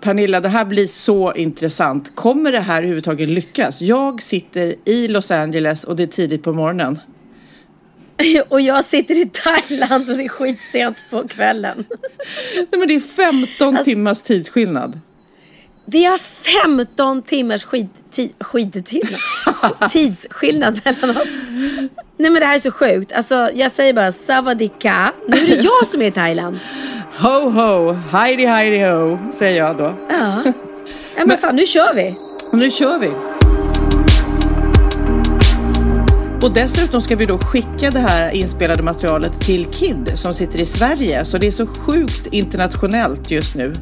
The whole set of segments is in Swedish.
Pernilla, det här blir så intressant. Kommer det här överhuvudtaget lyckas? Jag sitter i Los Angeles och det är tidigt på morgonen. Och jag sitter i Thailand och det är skitsent på kvällen. Nej, men det är 15 alltså, timmars tidsskillnad. Vi har 15 timmars skid, ti, skidtimmar. tidsskillnad mellan oss. Nej men det här är så sjukt. Alltså jag säger bara savadika. Nu är det jag som är i Thailand. Ho ho, heidi heidi ho, säger jag då. Ja, ja men, men fan nu kör vi. Nu kör vi. Och dessutom ska vi då skicka det här inspelade materialet till Kid som sitter i Sverige. Så det är så sjukt internationellt just nu.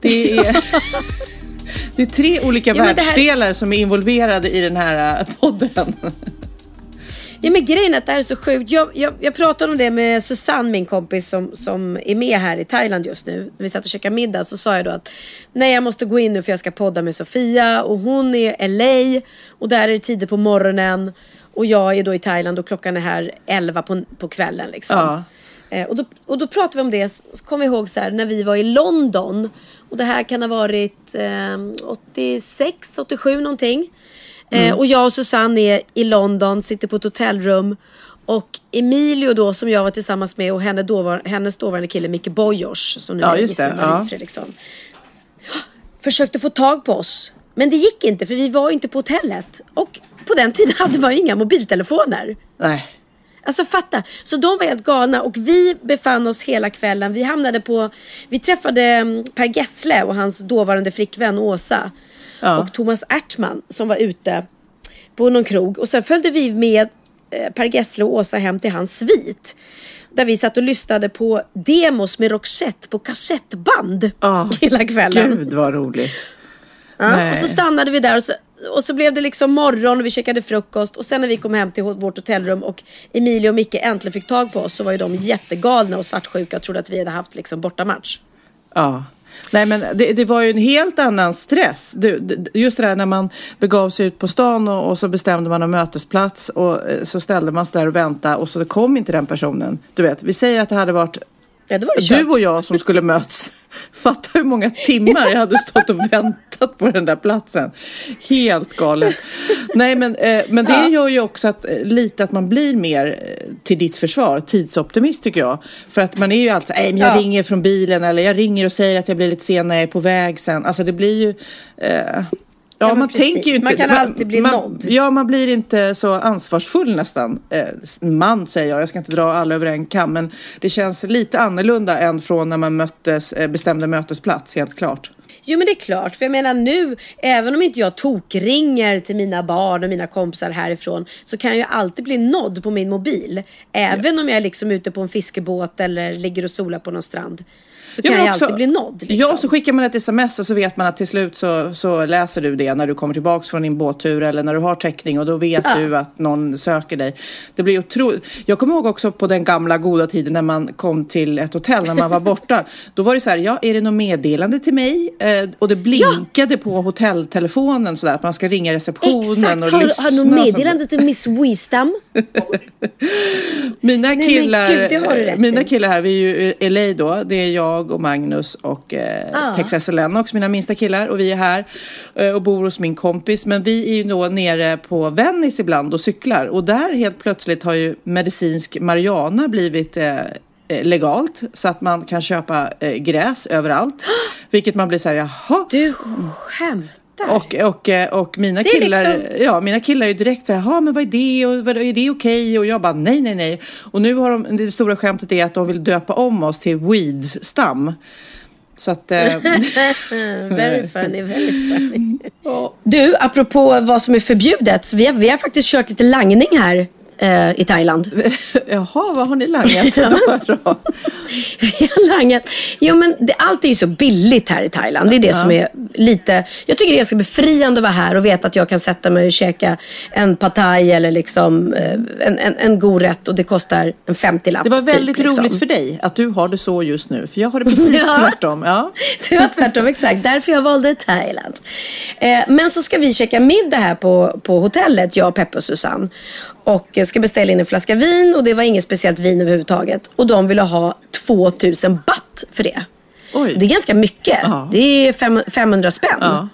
Det är, det är tre olika ja, världsdelar här... som är involverade i den här äh, podden. Ja men grejen är att det här är så sjukt. Jag, jag, jag pratade om det med Susanne, min kompis som, som är med här i Thailand just nu. När vi satt och käkade middag så sa jag då att nej jag måste gå in nu för jag ska podda med Sofia och hon är i LA och där är det tider på morgonen och jag är då i Thailand och klockan är här 11 på, på kvällen liksom. Ja. Eh, och, då, och då pratade vi om det, så kom vi ihåg så här, när vi var i London. Och det här kan ha varit eh, 86, 87 någonting. Eh, mm. och jag och Susanne är i London, sitter på ett hotellrum. Och Emilio då som jag var tillsammans med och henne dåvar, hennes dåvarande kille Micke Bojors som nu ja, är gift med ja. Fredriksson. Försökte få tag på oss. Men det gick inte för vi var inte på hotellet. Och på den tiden hade man ju inga mobiltelefoner. Nej. Alltså fatta. Så de var helt galna och vi befann oss hela kvällen. Vi hamnade på, vi träffade mm, Per Gessle och hans dåvarande flickvän Åsa. Ja. Och Thomas Ertman som var ute på någon krog. Och sen följde vi med eh, Per Gessle och Åsa hem till hans svit. Där vi satt och lyssnade på demos med Roxette på kassettband oh, hela kvällen. Gud vad roligt. Ja, och så stannade vi där och så, och så blev det liksom morgon och vi käkade frukost och sen när vi kom hem till vårt hotellrum och Emilia och Micke äntligen fick tag på oss så var ju de jättegalna och svartsjuka och trodde att vi hade haft liksom bortamatch. Ja. Nej men det, det, var ju en helt annan stress. Du, just det där när man begav sig ut på stan och, och, så bestämde man en mötesplats och eh, så ställde man sig där och väntade och så kom inte den personen. Du vet, vi säger att det hade varit Ja, du och jag som skulle möts. Fatta hur många timmar jag hade stått och väntat på den där platsen. Helt galet. Nej men, eh, men det ja. gör ju också att, eh, lite att man blir mer eh, till ditt försvar, tidsoptimist tycker jag. För att man är ju alltså, nej men jag ja. ringer från bilen eller jag ringer och säger att jag blir lite sen när jag är på väg sen. Alltså det blir ju eh, Ja, man precis. tänker ju inte. Man kan alltid bli man, nådd. Ja, man blir inte så ansvarsfull nästan. Eh, man säger jag, jag ska inte dra alla över en kam. Men det känns lite annorlunda än från när man möttes, eh, bestämde mötesplats, helt klart. Jo men det är klart, för jag menar nu, även om inte jag tokringer till mina barn och mina kompisar härifrån så kan jag ju alltid bli nådd på min mobil. Även ja. om jag är liksom ute på en fiskebåt eller ligger och solar på någon strand så kan jag, också, alltid bli nådd. Liksom. Ja, så skickar man ett sms och så vet man att till slut så, så läser du det när du kommer tillbaka från din båttur eller när du har täckning och då vet ja. du att någon söker dig. Det blir otroligt. Jag kommer ihåg också på den gamla goda tiden när man kom till ett hotell när man var borta. då var det så här, ja, är det något meddelande till mig? Eh, och det blinkade ja. på hotelltelefonen så där, att man ska ringa receptionen Exakt. och har, lyssna. Har du meddelande till Miss Wisdom? mina killar, Nej, Gud, mina killar här, vi är ju i LA då, det är jag jag och Magnus och eh, ah. Texas och Lennox, mina minsta killar. Och vi är här eh, och bor hos min kompis. Men vi är ju då nere på Venice ibland och cyklar. Och där helt plötsligt har ju medicinsk marijuana blivit eh, eh legalt så att man kan köpa eh, gräs överallt. Vilket man blir så här, jaha. Du skämtar? Fattar. Och, och, eh, och mina, killar, liksom- ja, mina killar är ju direkt så här, "Ja, men vad är det och vad, är det okej? Och jag bara, nej, nej, nej. Och nu har de, det stora skämtet är att de vill döpa om oss till Weeds-stam. Så att... Eh, Very funny, very funny. Du, apropå vad som är förbjudet. så Vi har, vi har faktiskt kört lite langning här eh, i Thailand. jaha, vad har ni langat då? då? Vi har langat. Jo, men det, allt är ju så billigt här i Thailand. Det är det som är lite... Jag tycker det är ganska befriande att vara här och veta att jag kan sätta mig och käka en pad thai eller liksom, eh, en, en, en god rätt och det kostar en 50-lapp. Det var väldigt typ, liksom. roligt för dig att du har det så just nu. För jag har det precis Ja. tvärtom. Ja. Det var tvärtom, exakt. Därför jag valde Thailand. Eh, men så ska vi käka middag här på, på hotellet, jag, Peppe och Susanne. Och ska beställa in en flaska vin och det var inget speciellt vin överhuvudtaget. Och de ville ha 2000 baht för det. Oj. Det är ganska mycket. Ja. Det är fem, 500 spänn. Ja.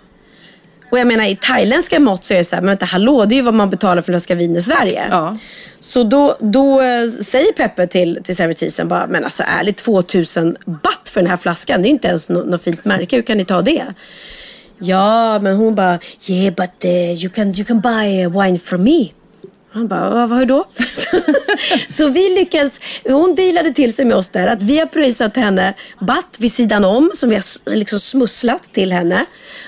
Och jag menar i thailändska mått så är det så här, men vänta hallå, det är ju vad man betalar för en flaska vin i Sverige. Ja. Så då, då eh, säger Peppe till, till servitrisen bara, men alltså ärligt 2000 baht för den här flaskan, det är inte ens nå- något fint märke, hur kan ni ta det? Ja, men hon bara, yeah but uh, you, can, you can buy wine from me. Han bara, vad hur då? så vi lyckades, hon dealade till sig med oss där att vi har pröjsat henne batt vid sidan om som vi har liksom smusslat till henne.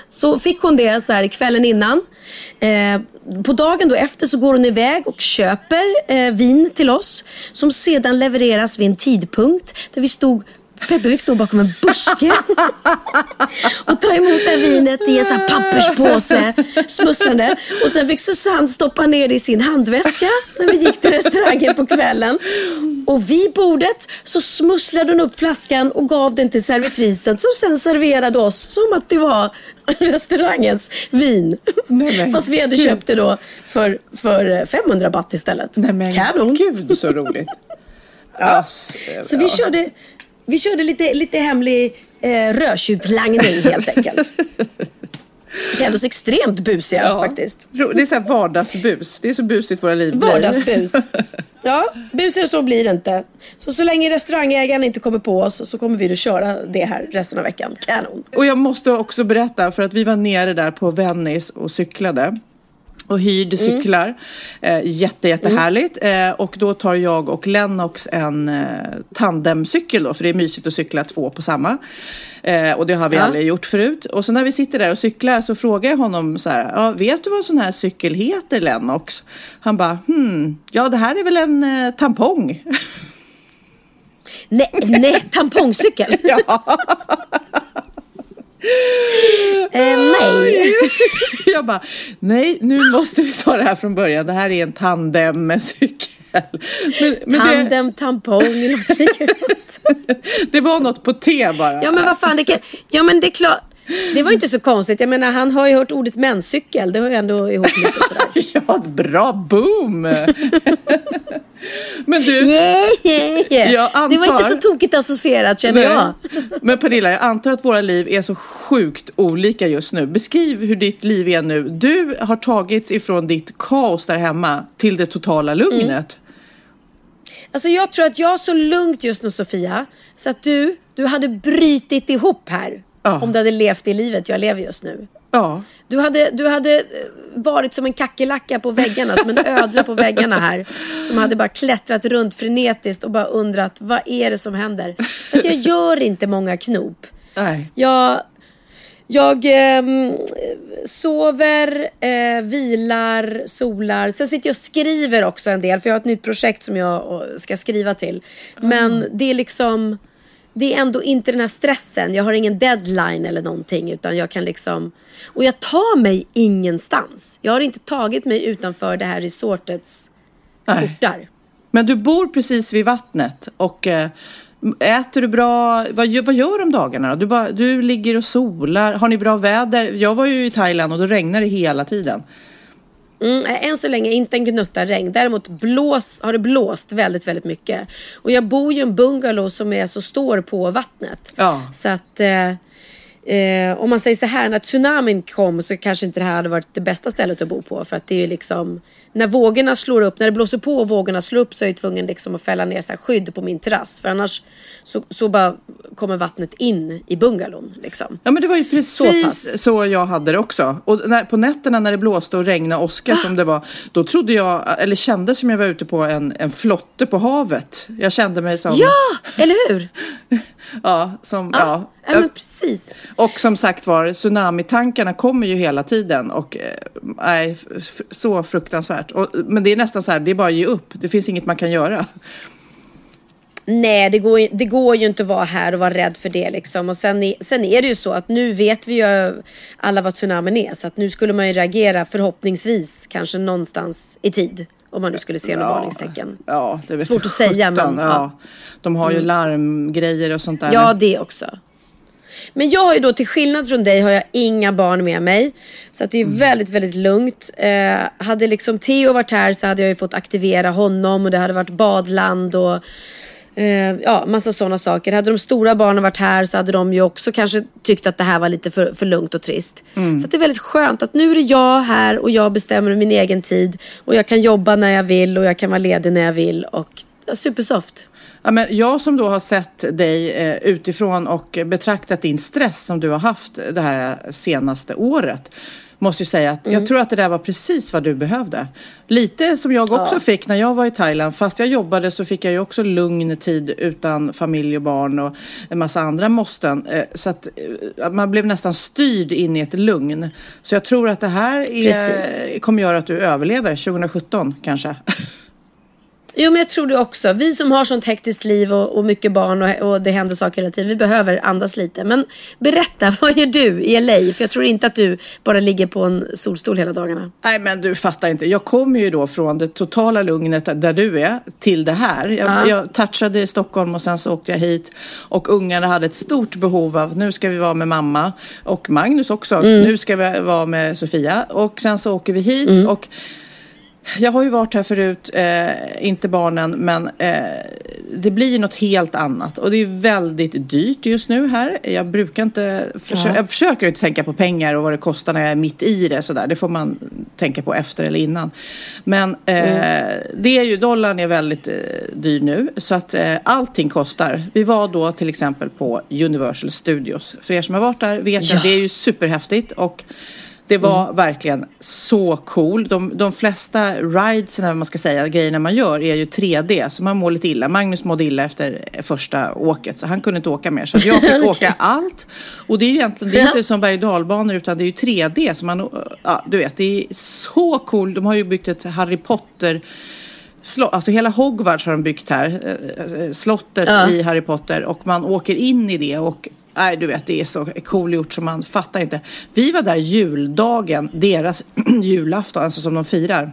Så fick hon det så här kvällen innan. Eh, på dagen då efter så går hon iväg och köper eh, vin till oss som sedan levereras vid en tidpunkt där vi stod Peppe fick stå bakom en buske och ta emot det här vinet i en sån papperspåse, smusslande. Och sen fick Susanne stoppa ner det i sin handväska när vi gick till restaurangen på kvällen. Och vid bordet så smusslade hon upp flaskan och gav den till servitrisen som sen serverade oss som att det var restaurangens vin. Nej, men Fast vi hade gud. köpt det då för, för 500 baht istället. Nej men Kanon. gud så roligt. Ass, Så vi körde, vi körde lite, lite hemlig eh, rödtjuvlangning helt enkelt. Kände oss extremt busiga Ja. faktiskt. Det är så här vardagsbus. Det är så busigt våra liv blir. Vardagsbus. Ja, busigare så blir det inte. Så så länge restaurangägaren inte kommer på oss så kommer vi att köra det här resten av veckan. Kanon. Och jag måste också berätta för att vi var nere där på Venice och cyklade. Och hyrde Mm. cyklar. Eh, jätte, jättehärligt. Eh, och då tar jag och Lennox en eh, tandemcykel då. För det är mysigt att cykla två på samma. Eh, och det har vi Ja. aldrig gjort förut. Och så när vi sitter där och cyklar så frågar jag honom så här. Ja, vet du vad en sån här cykel heter Lennox? Han bara, hmm, ja det här är väl en eh, tampong. Nej, nej tampongcykel. ja. Eh, nej. Jag bara, nej nu måste vi ta det här från början. Det här är en tandemcykel. Men, men det, Tandem, tampong, något likadant. det var något på T bara. Ja men vad fan, det kan, ja men det är klart. Det var inte så konstigt. Jag menar han har ju hört ordet menscykel. Det hör ju ändå ihop lite sådär. Ja, bra boom! Men du, Yeah. Jag Det var inte antar- så tokigt associerat känner jag. men Pernilla, jag antar att våra liv är så sjukt olika just nu. Beskriv hur ditt liv är nu. Du har tagits ifrån ditt kaos där hemma till det totala lugnet. Alltså jag tror att jag har så lugnt just nu Sofia. Så att du, du hade brytit ihop här. Ja. Om du hade levt det livet jag lever just nu. Ja. Du hade, du hade eh, varit som en kackerlacka på väggarna, som en ödla på väggarna här. Som hade bara klättrat runt frenetiskt och bara undrat, vad är det som händer? För att jag gör inte många knop. Nej. Jag, jag ehm, sover, eh, vilar, solar. Sen sitter jag och skriver också en del. För jag har ett nytt projekt som jag eh, ska skriva till. Men det är liksom... Det är ändå inte den här stressen. Jag har ingen deadline eller någonting. Utan jag kan liksom... Och jag tar mig ingenstans. Jag har inte tagit mig utanför det här resortets Nej. portar. Men du bor precis vid vattnet och eh, äter du bra? Vad, gör- vad gör du om dagarna då? Du, bara, du ligger och solar. Har ni bra väder? Jag var ju i Thailand och då regnar det hela tiden. Mm, än så länge inte en gnutta regn. Däremot blås, har det blåst väldigt, väldigt mycket. Och jag bor ju i en bungalow som är så står på vattnet. Ja. Så att eh, Eh, om man säger så här, när tsunamin kom så kanske inte det här hade varit det bästa stället att bo på. För att det är liksom, när vågorna slår upp, när det blåser på och vågorna slår upp så är jag tvungen liksom att fälla ner så skydd på min terrass. För annars så, så bara kommer vattnet in i bungalon. Liksom. Ja men det var ju precis pass. så, jag hade det också. Och när, på nätterna när det blåste och regnade åska som det var, då trodde jag, eller kände som jag var ute på en, en flotte på havet. Jag kände mig som... Ja, eller hur? Ja, som, ja. Ja, men precis. Och som sagt var, tsunamitankarna kommer ju hela tiden och eh, f- f- så fruktansvärt. Och, men det är nästan så här, det är bara att ge upp. Det finns inget man kan göra. Nej, det går, det går ju inte att vara här och vara rädd för det. Liksom. Och sen, är- sen är det ju så att nu vet vi ju alla vad tsunamin är. Så att nu skulle man ju reagera förhoppningsvis kanske någonstans i tid. Om man nu skulle se några varningstecken. Ja, det vet Svårt att säga, men, ja. ja. Mm. De har ju larmgrejer och sånt där. Ja, det också. Men jag har ju då till skillnad från dig har jag inga barn med mig. Så att det är väldigt, väldigt lugnt. Eh, hade liksom Theo varit här så hade jag ju fått aktivera honom och det hade varit badland och eh, ja, massa sådana saker. Hade de stora barnen varit här så hade de ju också kanske tyckt att det här var lite för, för lugnt och trist. Så att det är väldigt skönt att nu är det jag här och jag bestämmer min egen tid. Och jag kan jobba när jag vill och jag kan vara ledig när jag vill. Och ja, supersoft. Ja, men jag som då har sett dig eh, utifrån och betraktat din stress som du har haft det här senaste året måste ju säga att Mm. jag tror att det där var precis vad du behövde. Lite som jag också fick när jag var i Thailand. Fast jag jobbade så fick jag ju också lugn tid utan familj och barn och en massa andra måsten. Eh, Så att eh, man blev nästan styrd in i ett lugn. Så jag tror att det här är, kommer göra att du överlever 2017 kanske. Jo men jag tror det också. Vi som har sånt hektiskt liv och, och mycket barn och, och det händer saker hela tiden. Vi behöver andas lite. Men berätta, vad gör du i LA? För jag tror inte att du bara ligger på en solstol hela dagarna. Nej men du fattar inte. Jag kommer ju då från det totala lugnet där du är till det här. Jag, Ja. jag touchade i Stockholm och sen så åkte jag hit. Och ungarna hade ett stort behov av, nu ska vi vara med mamma och Magnus också. Nu ska vi vara med Sofia. Och sen så åker vi hit. och jag har ju varit här förut, eh, inte barnen, men eh, det blir något helt annat. Och det är väldigt dyrt just nu här. Jag brukar inte, försö- jag försöker inte tänka på pengar och vad det kostar när jag är mitt i det. Sådär. Det får man tänka på efter eller innan. Men eh, det är ju, dollarn är väldigt eh, dyr nu. Så att eh, allting kostar. Vi var då till exempel på Universal Studios. För er som har varit där vet Ja. att det är ju superhäftigt. Och det var verkligen så cool. De, de flesta rides, eller man ska säga, grejerna man gör är ju 3D. Så man mår lite illa. Magnus mådde illa efter första åket så han kunde inte åka mer. Så jag fick åka allt. Och det är ju egentligen, det är inte som berg dalbanor utan det är ju 3D. Så man, ja, du vet, det är så cool. De har ju byggt ett Harry Potter Slott, alltså hela Hogwarts har de byggt här. eh, eh, Slottet Ja. i Harry Potter och man åker in i det och Nej, du vet, det är så cool gjort som man fattar inte. Vi var där juldagen, deras julafton, alltså som de firar.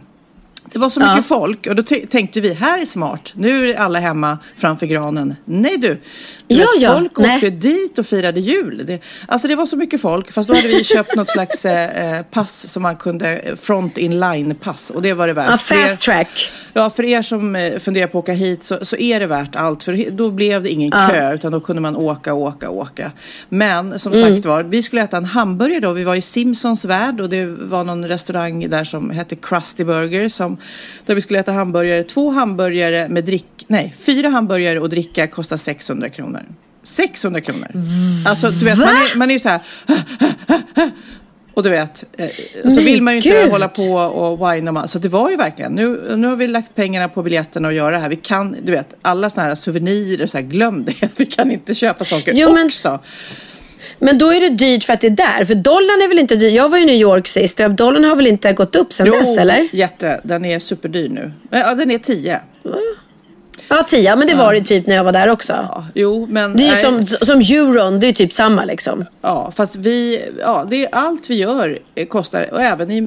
Det var så Ja. mycket folk och då tänkte vi, här är smart. Nu är alla hemma framför granen. Nej du Ja, ja, folk nej. åkte dit och firade jul. Det, alltså det var så mycket folk, fast då hade vi köpt något slags eh, pass som man kunde, front in line pass och det var det värt. Ja, er- fast track. Ja, för er som eh, funderar på att åka hit så, så är det värt allt. För då blev det ingen kö utan då kunde man åka, åka, åka. Men som Mm. sagt var, vi skulle äta en hamburgare då. Vi var i Simpsons värld och det var någon restaurang där som hette Krusty Burger. Som, där vi skulle äta hamburgare. Två hamburgare med drick, nej, fyra hamburgare och dricka kostar 600 kronor. 600 kronor. Alltså du vet, man är, man är ju så här. Och du vet, eh, så vill man ju inte gud! hålla på och whina. man- Så det var ju verkligen, nu, nu har vi lagt pengarna på biljetterna och göra det här. Vi kan, du vet, alla sådana här souvenirer, så här, glöm det. Vi kan inte köpa saker Jo, men- också. Men då är det dyrt för att det är där. För dollarn är väl inte dyr. Jag var i New York sist och dollarn har väl inte gått upp sen dess eller? jätte. Den är superdyr nu. Ja, den är 10. Ja, 10. Men det var det typ när jag var där också. Ja, jo, men... Det är ju som, som euron, det är typ samma liksom. Ja, fast vi, ja, det är allt vi gör eh, kostar. Och även i,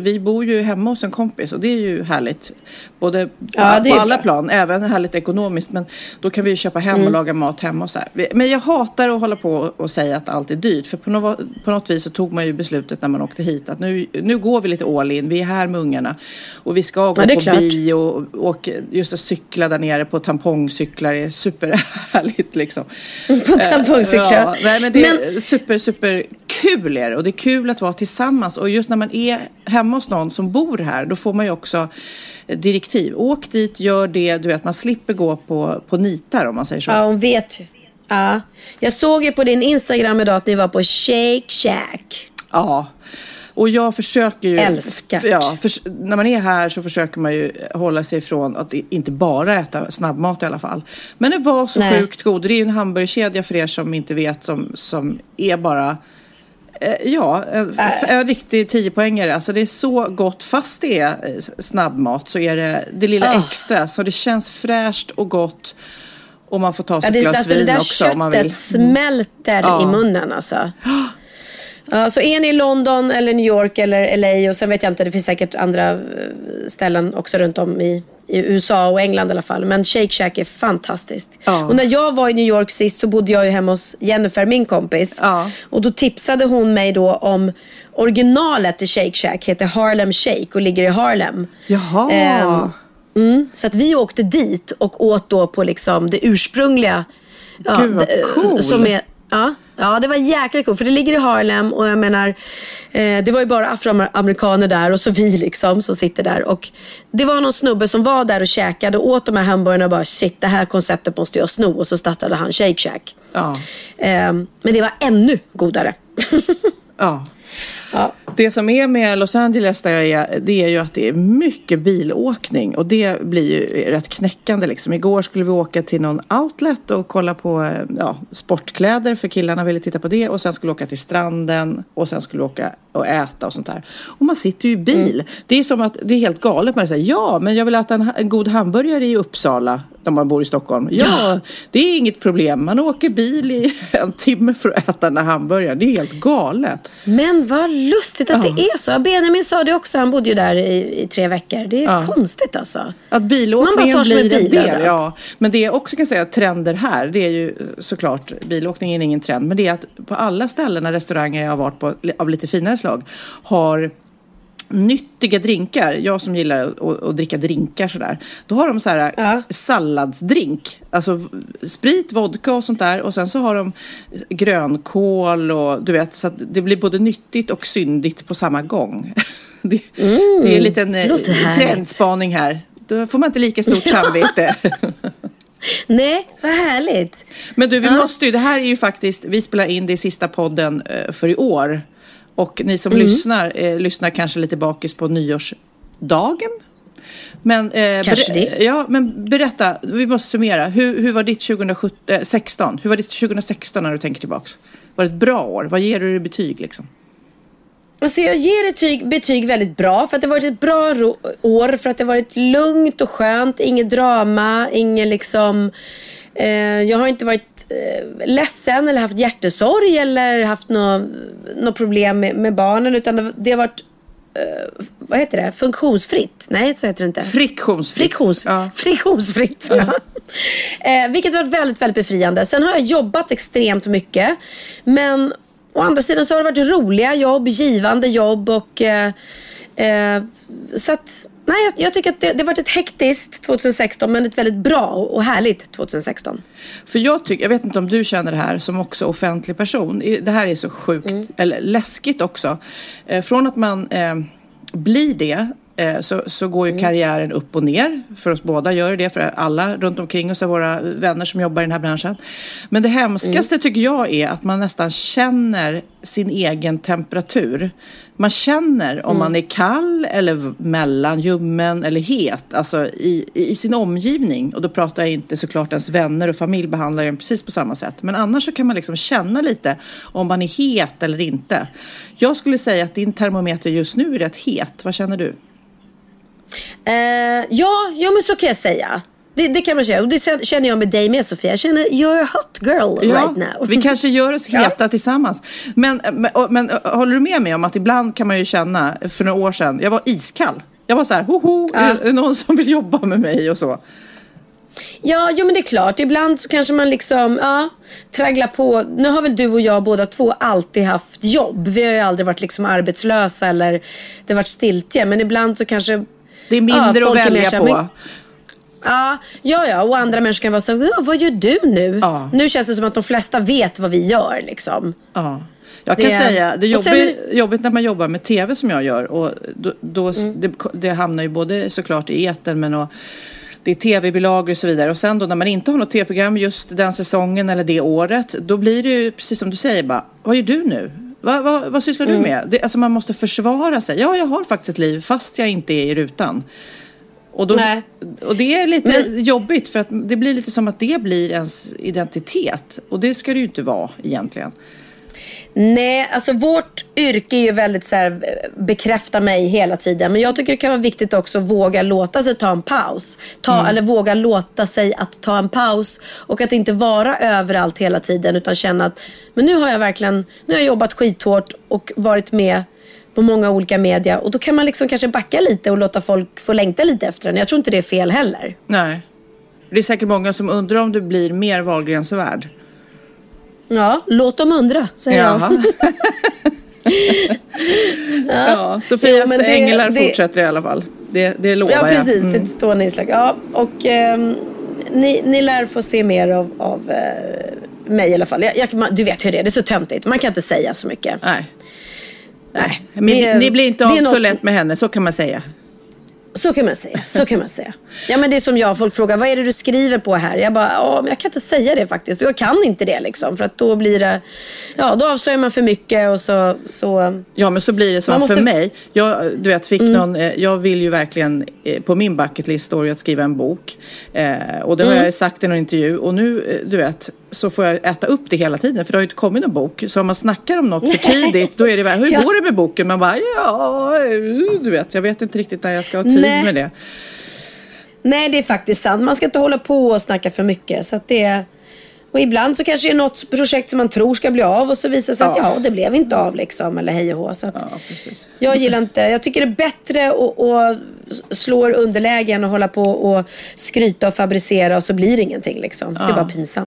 vi bor ju hemma hos en kompis och det är ju härligt. Både på, Ja, på alla bra. plan, även härligt ekonomiskt. Men då kan vi ju köpa hem Mm. och laga mat hemma och så här. Men jag hatar att hålla på och säga att allt är dyrt. För på något, på något vis så tog man ju beslutet när man åkte hit att nu, nu går vi lite all in. Vi är här med ungarna. Och vi ska gå Ja, på klart. bio och, och just att cykla där nere på tampongcyklar är superhärligt liksom. På tampongcyklar. Ja, nej, men det är Men- super, super kul är det. Och det är kul att vara tillsammans. Och just när man är hemma hos någon som bor här, då får man ju också eh, direktiv. Åk dit, gör det, du vet, man slipper gå på, på nitar om man säger så. Ja, hon vet ju. Ja. Jag såg ju på din Instagram idag att ni var på Shake Shack. Ja. Och jag försöker ju... Älskar. Ja, förs- när man är här så försöker man ju hålla sig ifrån att inte bara äta snabbmat i alla fall. Men det var så Nej. sjukt god. Det är ju en hamburgerkedja för er som inte vet som, som är bara... eh, Ja, en, Äh. en riktig 10-poängare. Alltså det är så gott. Fast det är eh, snabbmat så är det det lilla Ah. extra. Så det känns fräscht och gott. Och man får ta sig Ja, ett det, glas alltså, det vin där också om man vill. köttet smälter Ja. i munnen alltså. Ja, så är ni i London eller New York eller LA och sen vet jag inte, det finns säkert andra eh, ställen också runt om i, i USA och England i alla fall. Men Shake Shack är fantastiskt. Ja. Och när jag var i New York sist så bodde jag ju hemma hos Jennifer, min kompis. Ja. Och då tipsade hon mig då om originalet till Shake Shack, heter Harlem Shake och ligger i Harlem. Jaha. Ehm, Mm, så att vi åkte dit och åt då på liksom det ursprungliga. Gud, vad det- cool. Som är, ja, ja, det var jäkligt coolt för det ligger i Harlem och jag menar, eh, det var ju bara afroamerikaner där och så vi liksom som sitter där. Och det var någon snubbe som var där och käkade och åt de här hamburgarna och bara shit det här konceptet måste jag sno och så startade han Shake Shack. Ja. Eh, men det var ännu godare. Ja. Ja. Det som är med Los Angeles där jag är, det är ju att det är mycket bilåkning och det blir ju rätt knäckande liksom. Igår skulle vi åka till någon outlet och kolla på eh, ja, sportkläder för killarna ville titta på det och sen skulle vi åka till stranden och sen skulle vi åka och äta och sånt där. Och man sitter ju i bil. Det är som att det är helt galet. Man säger ja, men jag vill äta en, en god hamburgare i Uppsala när man bor i Stockholm. Ja, det är inget problem. Man åker bil i en timme för att äta den här hamburgaren. Det är helt galet. Men vad lustigt att det är så. Benjamin sa det också, han bodde ju där i, i tre veckor. Det är Ja. konstigt alltså. Att bilåkningen blir en en del. Ja. Men det jag också kan säga trender här, det är ju såklart, bilåkningen är ingen trend, men det är att på alla ställen, när restauranger jag har varit på av lite finare slag, har nyttiga drinkar. Jag som gillar att, att, dricka drinkar sådär. Då har de så här Ja. salladsdrink. Alltså sprit, vodka och sånt där. Och sen så har de grönkål och du vet, så att det blir både nyttigt och syndigt på samma gång. Det, det är en liten eh, trendspaning här. Då får man inte lika stort samvete. Nej, vad härligt. Men du, vi måste ju, det här är ju faktiskt, vi spelar in det i sista podden eh, för i år. Och ni som lyssnar, eh, lyssnar kanske lite bakis på nyårsdagen. Men, eh, Kanske det. Ja, men berätta, vi måste summera. Hur, hur var ditt 2016? Hur var ditt 2016 när du tänker tillbaks? Var det ett bra år? Vad ger du i betyg liksom? Alltså jag ger betyg, betyg väldigt bra för att det har varit ett bra år. För att det har varit lugnt och skönt. Inget drama, ingen liksom... Eh, jag har inte varit eh, ledsen eller haft hjärtesorg eller haft något nå problem med, med barnen. Utan det, har varit, eh, vad heter det, funktionsfritt. Nej, så heter det inte. Friktionsfritt. Friktions, Ja. Friktionsfritt. Ja. Eh, vilket varit väldigt, väldigt befriande. Sen har jag jobbat extremt mycket. Men å andra sidan så har det varit roliga jobb, givande jobb och eh, eh, så att Nej, jag, jag tycker att det, det varit ett hektiskt 2016 men ett väldigt bra och härligt 2016. För jag tycker, jag vet inte om du känner det här som också offentlig person. Det här är så sjukt, eller läskigt också. Eh, från att man eh, blir det så, så går ju karriären upp och ner. För oss båda gör det, för alla runt omkring oss är våra vänner som jobbar i den här branschen. Men det hemskaste tycker jag är att man nästan känner sin egen temperatur. Man känner om man är kall eller mellan, ljummen eller het. Alltså i, i sin omgivning. Och då pratar jag inte såklart ens vänner och familj behandlar en precis på samma sätt. Men annars så kan man liksom känna lite om man är het eller inte. Jag skulle säga att din termometer just nu är rätt het. Vad känner du? Eh, ja, ja, men så kan jag säga. Det, det kan man säga. Och det känner jag med dig med Sofia. Jag känner you're a hot girl right now. vi kanske gör oss heta tillsammans. Men, men, och- men och, håller du med mig om att ibland kan man ju känna, för några år sedan, jag var iskall. Jag var så här, hoho, är det någon som vill jobba med mig och så. Ja, jo men det är klart. Ibland så kanske man liksom, ja, tragglar på. Nu har väl du och jag båda två alltid haft jobb. Vi har ju aldrig varit liksom arbetslösa eller det har varit stiltje. Men ibland så kanske Det är mindre Ja, att välja på. men- Ja, ja, ja. Och andra människor kan vara så ja, vad gör du nu? Ja. Nu känns det som att de flesta vet vad vi gör liksom. Ja. Jag kan Det- säga, det är och sen jobbigt, jobbigt när man jobbar med tv som jag gör. Och då, då, det, det hamnar ju både såklart i etern men och, det är tv-bilagor och så vidare. Och sen då när man inte har något tv-program just den säsongen eller det året. Då blir det ju precis som du säger bara, vad gör du nu? Vad, vad, vad sysslar du med? Det, alltså man måste försvara sig. Ja, jag har faktiskt ett liv fast jag inte är i rutan. Och, då, Nej. och det är lite jobbigt för att det blir lite som att det blir ens identitet. Och det ska det ju inte vara egentligen. Nej, alltså vårt yrke är ju väldigt så här, eh, bekräfta mig hela tiden. Men jag tycker det kan vara viktigt också att våga låta sig ta en paus. Ta, Eller våga låta sig att ta en paus. Och att inte vara överallt hela tiden utan känna att men nu har jag verkligen nu har jag jobbat skithårt och varit med på många olika media. Och då kan man liksom kanske backa lite och låta folk få längta lite efter den. Jag tror inte det är fel heller. Nej. Det är säkert många som undrar om du blir mer Wahlgrensvärd. Ja, låt dem undra, säger jag. Jaha. ja, Sofias men det- änglar det- fortsätter i alla fall. Det, det lovar Ja, precis. jag. Mm. Det står nedslag. Ja, och ehm, ni, ni lär få se mer av, av eh, mig i alla fall. Jag, jag, man, du vet hur det är, det är så töntigt. Man kan inte säga så mycket. Nej. Nej. Men Det- ni blir inte av så något- lätt med henne, så kan man säga. Så kan man säga. Så kan man säga. Ja, men det är som jag, folk frågar, vad är det du skriver på här? Jag bara, ja, men jag kan inte säga det faktiskt. Och jag kan inte det liksom. För att då blir det, ja, då avslöjar man för mycket och så, så Ja, men så blir det så Man måste- för mig. Jag, du vet, fick någon, eh, jag vill ju verkligen eh, på min bucket list står ju att skriva en bok. Eh, och det har jag sagt i någon intervju. Och nu, eh, du vet, så får jag äta upp det hela tiden. För det har ju inte kommit någon bok. Så om man snackar om något för tidigt, då är det bara, hur Ja. går det med boken? Man bara, ja, eh, du vet, jag vet inte riktigt när jag ska ha tid Nej. med det. Nej, det är faktiskt sant. Man ska inte hålla på och snacka för mycket. Så det, och ibland så kanske det är något projekt som man tror ska bli av och så visar det sig att Ja. ja, det blev inte av liksom. Eller hej och hå. Så Ja, jag gillar inte, jag tycker det är bättre att, slå underlägen och hålla på och skryta och fabricera och så blir det ingenting liksom. Det är bara pinsamt.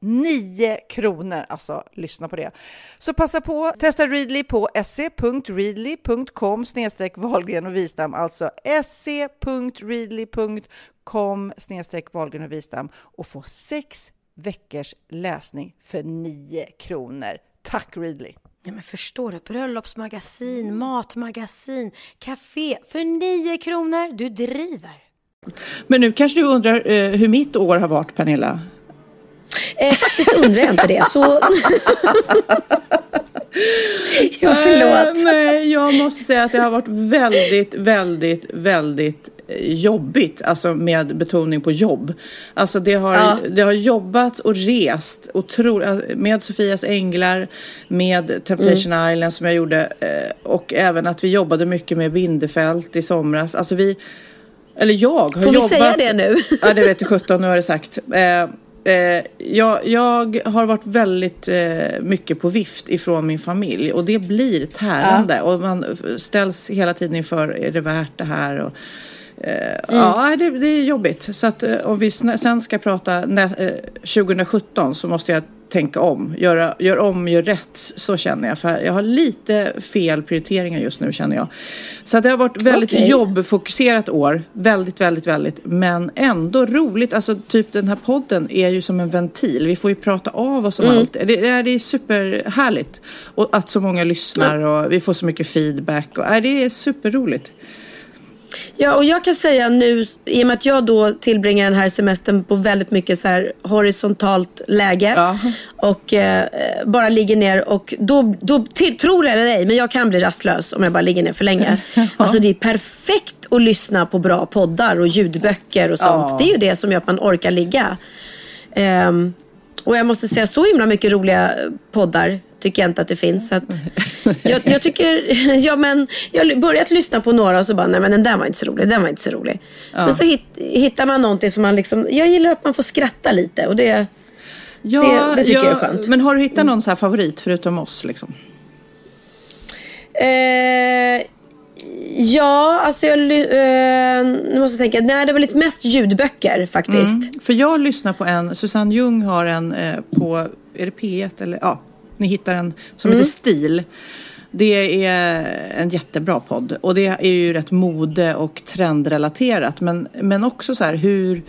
9 kronor. Alltså, lyssna på det. Så passa på, testa Readly på se.readly.com snedstreck Wahlgren och Wistam, alltså se.readly.com snedstreck Wahlgren och Wistam och få sex veckors läsning för 9 kronor. Tack Readly! Ja, men förstår du? Bröllopsmagasin, matmagasin, café för 9 kronor. Du driver. Men nu kanske du undrar eh, hur mitt år har varit, Pernilla? Eh, faktiskt undrar jag inte det. Så... ja, förlåt. Uh, nej, jag måste säga att det har varit väldigt, väldigt, väldigt eh, jobbigt, alltså med betoning på jobb. Alltså det har, ja. det har jobbat och rest otro, med Sofias Änglar, med Temptation mm. Island som jag gjorde eh, och även att vi jobbade mycket med Bindefält i somras. Alltså vi, eller jag har Får jobbat. Får vi säga det nu? ja, det vet jag 17, nu har det sagt. Eh, jag, jag, har varit väldigt eh, mycket på vift ifrån min familj och det blir tärande ja. och man ställs hela tiden inför, är det värt det här? Och, eh, mm. Ja, det, det, är jobbigt. Så att eh, om vi sen ska prata 2017 eh, så måste jag tänka om, göra, gör om, gör rätt. Så känner jag. För jag har lite fel prioriteringar just nu känner jag. Så det har varit väldigt okay. jobbfokuserat år. Väldigt, väldigt, väldigt. Men ändå roligt. Alltså typ den här podden är ju som en ventil. Vi får ju prata av oss om mm. allt. Det, det, är, det är superhärligt. Och att så många lyssnar och vi får så mycket feedback. Och, äh, det är superroligt. Ja, och jag kan säga nu, i och med att jag då tillbringar den här semestern på väldigt mycket så här horisontalt läge ja. och eh, bara ligger ner och då, då till, tror det eller ej, men jag kan bli rastlös om jag bara ligger ner för länge. Ja. Alltså det är perfekt att lyssna på bra poddar och ljudböcker och sånt. Ja. Det är ju det som gör att man orkar ligga. Um, och jag måste säga så himla mycket roliga poddar tycker jag inte att det finns. Så att jag, jag, tycker, ja, men jag har börjat lyssna på några och så bara, nej men den där var inte så rolig, den var inte så rolig. Ja. Men så hit, hittar man någonting som man liksom, jag gillar att man får skratta lite och det, ja, det, det tycker ja, jag är skönt. Men har du hittat någon så här favorit förutom oss liksom? Eh, Ja, alltså jag... Eh, nu måste jag tänka. Nej, det var lite mest ljudböcker faktiskt. Mm, för jag lyssnar på en, Susanne Ljung har en eh, på, är det P1 eller ja, ni hittar en som mm. heter Stil. Det är en jättebra podd och det är ju rätt mode och trendrelaterat men, men också så här hur,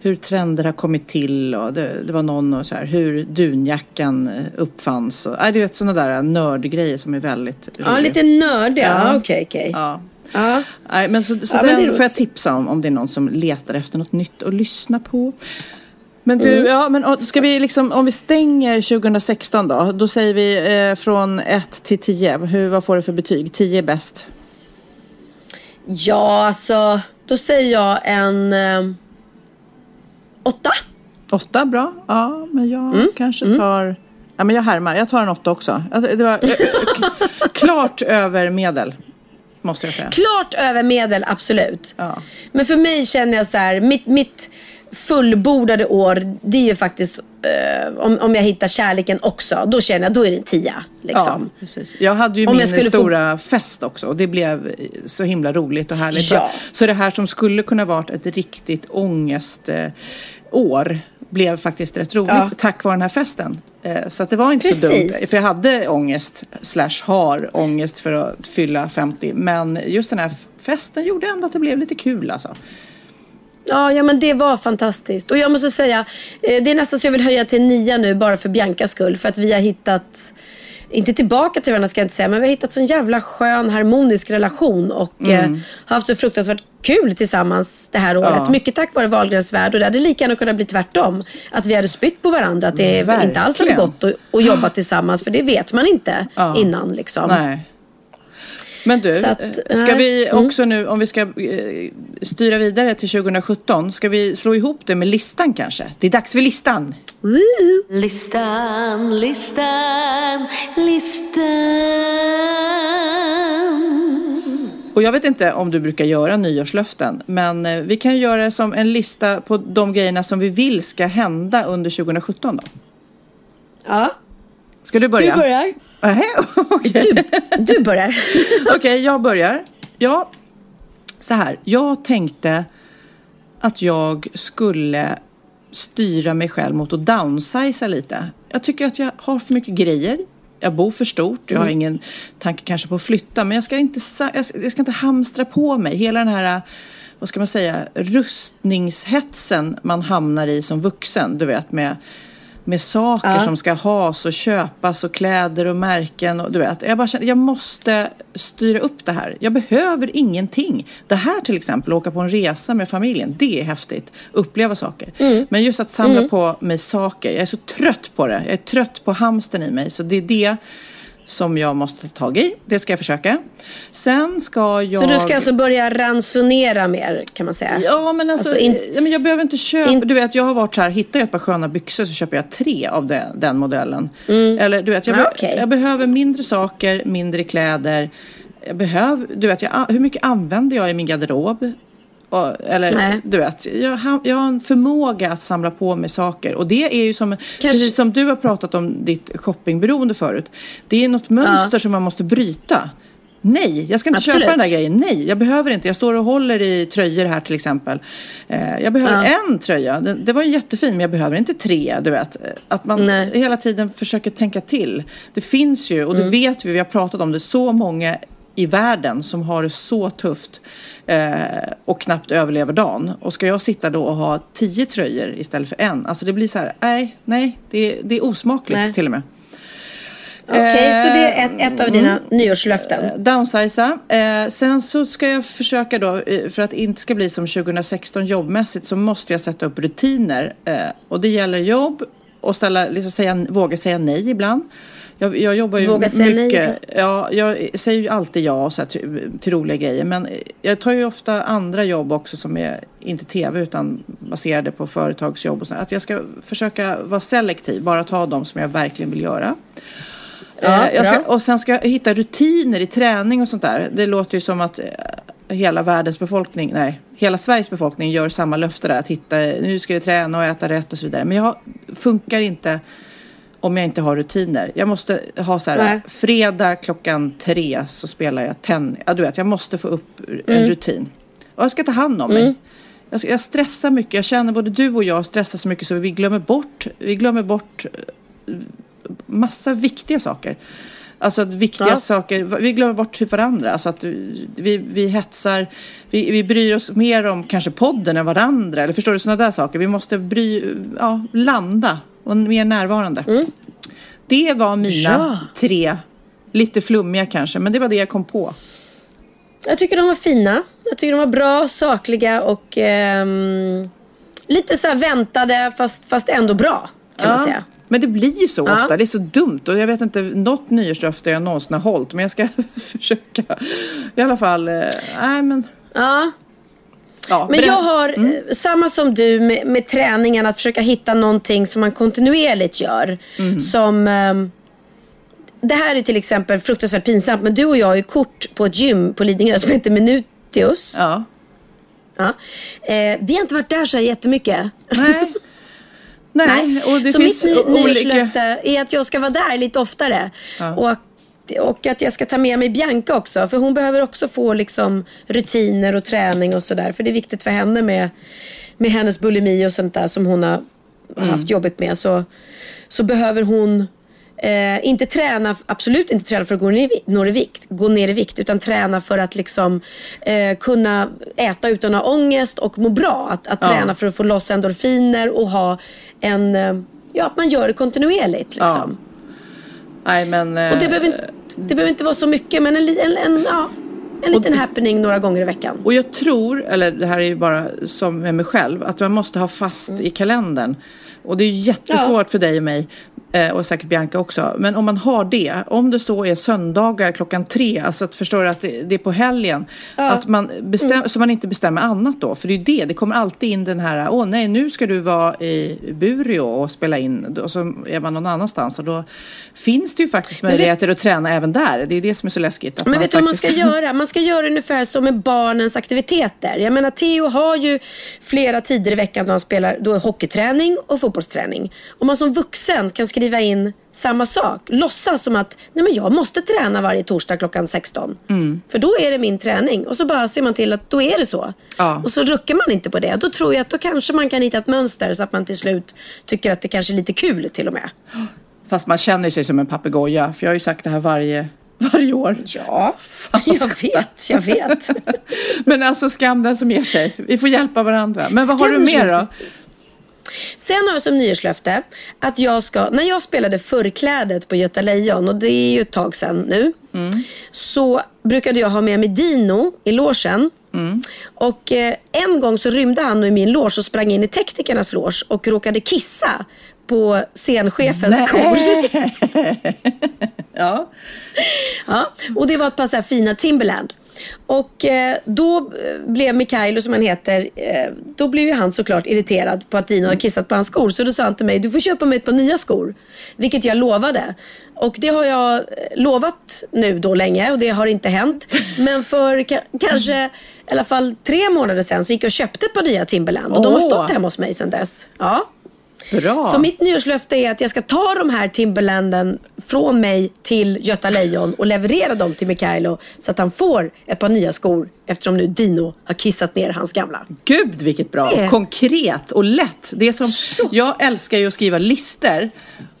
hur trender har kommit till och det, det var någon och så här hur dunjackan uppfanns. Och, äh, du vet sådana där nördgrejer som är väldigt roliga. Ja, lite nördiga. Ja, okej, okej. Ja. Ja. Nej, men så, så ja, den men får jag tipsa om om det är någon som letar efter något nytt att lyssna på. Men du, mm. ja, men ska vi liksom, om vi stänger 2016 då, då säger vi eh, från 1 till 10. Hur, vad får du för betyg? 10 är bäst. Ja, alltså, då säger jag en eh, 8. 8, bra. Ja, men jag mm. kanske mm. tar, ja men jag härmar, jag tar en 8 också. Alltså, det var klart över medel. måste jag säga. Klart över medel, absolut. Ja. Men för mig känner jag så här, mitt, mitt fullbordade år, det är ju faktiskt eh, om, om jag hittar kärleken också. Då känner jag, då är det en tia. Liksom. Ja, precis. Jag hade ju Om min skulle få- stora fest också och det blev så himla roligt och härligt. Ja. Så det här som skulle kunna varit ett riktigt ångestår blev faktiskt rätt roligt Ja. tack vare den här festen. Eh, Så att det var inte så Precis. dumt. För jag hade ångest, slash har ångest för att fylla 50. Men just den här festen gjorde ändå att det blev lite kul alltså. Ja, ja, men det var fantastiskt. Och jag måste säga, eh, det är nästan så jag vill höja till nia nu bara för Biancas skull. För att vi har hittat, inte tillbaka till varandra ska jag inte säga, men vi har hittat sån jävla skön harmonisk relation och eh, har haft så fruktansvärt kul tillsammans det här året. Ja. Mycket tack vare Wahlgrens värld och det hade lika gärna kunnat bli tvärtom. Att vi hade spytt på varandra, att det inte alls hade Verkligen. gått att, att jobba tillsammans. För det vet man inte Ja. innan liksom. Nej. Men du, Så att, eh, ska vi Mm. också nu, om vi ska eh, styra vidare till 2017, ska vi slå ihop det med listan kanske? Det är dags för listan. Listan, listan, listan. Och jag vet inte om du brukar göra nyårslöften, men eh, vi kan göra det som en lista på de grejerna som vi vill ska hända under 2017 då. Ja, Ska du börja? du börjar. Nähä, okej. Du börjar. Okej, jag börjar. Ja, så här. Jag tänkte att jag skulle styra mig själv mot att downsiza lite. Jag tycker att jag har för mycket grejer. Jag bor för stort. Jag har ingen tanke kanske på att flytta. Men jag ska inte, jag ska, jag ska inte hamstra på mig. Hela den här, vad ska man säga, rustningshetsen man hamnar i som vuxen. Du vet med med saker Ja. som ska has och köpas och kläder och märken. Och, du vet, jag bara känner, jag måste styra upp det här. Jag behöver ingenting. Det här till exempel, åka på en resa med familjen, det är häftigt. Uppleva saker. Men just att samla på mig saker, jag är så trött på det. Jag är trött på hamsten i mig. Så det är det som jag måste ta tag i. Det ska jag försöka. Sen ska jag... Så du ska alltså börja ransonera mer kan man säga? Ja, men alltså, Alltså, in- jag behöver inte köpa. in- Du vet, jag har varit så här, hittar jag ett par sköna byxor så köper jag tre av det, den modellen. Eller du vet, jag, be- Mm. okej. jag behöver mindre saker, mindre kläder. Jag behöver, du vet, jag, hur mycket använder jag i min garderob? Och, eller Nej. du vet, jag har, jag har en förmåga att samla på mig saker. Och det är ju som, precis som du har pratat om ditt shoppingberoende förut. Det är något mönster som man måste bryta. Nej, jag ska inte Absolut. köpa den där grejen. Nej, jag behöver inte. Jag står och håller i tröjor här till exempel. Eh, jag behöver en tröja. Det, var jättefin, men jag behöver inte tre. Du vet. Att man Nej. hela tiden försöker tänka till. Det finns ju, och det vet vi, vi har pratat om det, så många i världen som har det så tufft eh, och knappt överlever dagen. Och ska jag sitta då och ha tio tröjor istället för en? Alltså det blir så här, nej, nej, det, det är osmakligt Nej. till och med. Okej, så det är ett, ett av dina Mm. nyårslöften. Downsiza. Eh, sen så ska jag försöka då, eh, för att det inte ska bli som 2016 jobbmässigt, så måste jag sätta upp rutiner. Eh, och det gäller jobb och ställa, liksom säga, våga säga nej ibland. Jag, jag jobbar ju Våga säga nej. mycket. Ja, jag säger ju alltid ja så här, till, till roliga grejer. Men jag tar ju ofta andra jobb också som är inte tv utan baserade på företagsjobb. Och så. Att jag ska försöka vara selektiv, bara ta de som jag verkligen vill göra. Ja, Eh, ska, och sen ska jag hitta rutiner i träning och sånt där. Det låter ju som att eh, hela världens befolkning, nej, hela Sveriges befolkning gör samma löfte där. Att hitta, nu ska vi träna och äta rätt och så vidare. Men jag funkar inte om jag inte har rutiner. Jag måste ha så här, Nej. fredag klockan tre så spelar jag tennis. Ja, du vet, jag måste få upp en Mm. rutin. Och jag ska ta hand om mig. Jag, ska- jag stressar mycket. Jag känner både du och jag stressar så mycket så vi glömmer bort, vi glömmer bort eh, massa viktiga saker. Alltså att viktiga Ja. saker, vi glömmer bort typ varandra. Alltså att vi, vi hetsar, vi, vi bryr oss mer om kanske podden än varandra. Eller förstår du, sådana där saker. Vi måste bry, ja, landa och mer närvarande. Det var mina Ja. tre, lite flummiga kanske, men det var det jag kom på. Jag tycker de var fina. Jag tycker de var bra, sakliga och ehm, lite så här väntade fast, fast ändå bra kan man säga. Men det blir ju så Ja. ofta. Det är så dumt. Och jag vet inte något nyårslöfte jag någonsin har hållit. Men jag ska försöka. I alla fall. eh, Nej men. Ja. Ja, Men jag har eh, samma som du med, med träningen, att försöka hitta någonting som man kontinuerligt gör. Som, ehm, det här är till exempel fruktansvärt pinsamt, men du och jag har ju kort på ett gym på Lidingö som heter Minutius. Ja. Ja. Eh, vi har inte varit där så här jättemycket. Nej. Nej, och det så finns mitt ny- olika... nyårslöfte är att jag ska vara där lite oftare. Och, och att jag ska ta med mig Bianca också. För hon behöver också få liksom, rutiner och träning och sådär. För det är viktigt för henne med, med hennes bulimi och sånt där som hon har Mm. haft jobbigt med. Så, så behöver hon eh, inte träna, absolut inte träna för att gå ner, i, vikt, gå ner i vikt. Utan träna för att liksom, eh, kunna äta utan att ha ångest och må bra. Att, att Ja. träna för att få loss endorfiner och ha en, eh, ja att man gör det kontinuerligt. Liksom. Nej, men... Och det behöver, inte, det behöver inte vara så mycket men en, en, en, ja, en liten happening några gånger i veckan. Och jag tror, eller det här är ju bara som med mig själv, att man måste ha fast Mm. i kalendern. Och det är jättesvårt för dig och mig, och säkert Bianca också. Men om man har det, om det så är söndagar klockan tre, alltså att förstår att det, det är på helgen. Att man bestäm, Mm. Så man inte bestämmer annat då. För det är ju det, det kommer alltid in den här, åh nej nu ska du vara i Bureå och spela in. Och så är man någon annanstans. Och då finns det ju faktiskt möjligheter att träna även där. Det är det som är så läskigt. Att Men vet du vad man faktiskt- ska göra? Man ska göra ungefär som med barnens aktiviteter. Jag menar Theo har ju flera tider i veckan då han spelar då hockeyträning och fotbollsträning. Om man som vuxen kan skriva in samma sak. Låtsas som att Nej, men jag måste träna varje torsdag klockan 16. Mm. För då är det min träning. Och så bara ser man till att då är det så. Ja. Och så ruckar man inte på det. Då tror jag att då kanske man kan hitta ett mönster så att man till slut tycker att det kanske är lite kul till och med. Fast man känner sig som en papegoja. För jag har ju sagt det här varje, varje år. Ja, jag vet, jag vet. Men alltså skam den som ger sig. Vi får hjälpa varandra. Men vad har Skam du den som mer då? Sen har jag som nyårslöfte att jag ska, när jag spelade förklädet på Göta Lejon och det är ju ett tag sedan nu. Så brukade jag ha med mig Dino i logen. Och eh, en gång så rymde han i min loge och sprang in i teknikernas loge och råkade kissa på scenchefens skor. Ja. Ja, och det var ett par så fina Timberland. Och eh, då eh, blev Mikailo, som han heter, eh, då blev ju han såklart irriterad på att Dino hade kissat på hans skor. Så då sa han till mig, du får köpa mig ett par nya skor. Vilket jag lovade. Och det har jag eh, lovat nu då länge och det har inte hänt. Men för ka- kanske i alla fall tre månader sedan så gick jag och köpte ett par nya Timberland. Och de har stått hemma hos mig sedan dess. Ja. Bra. Så mitt nyårslöfte är att jag ska ta de här Timberlanden från mig till Göta Lejon och leverera dem till Mikaelo så att han får ett par nya skor eftersom nu Dino har kissat ner hans gamla. Gud vilket bra. Det är- Konkret och lätt. Det är som, Så. Jag älskar ju att skriva lister.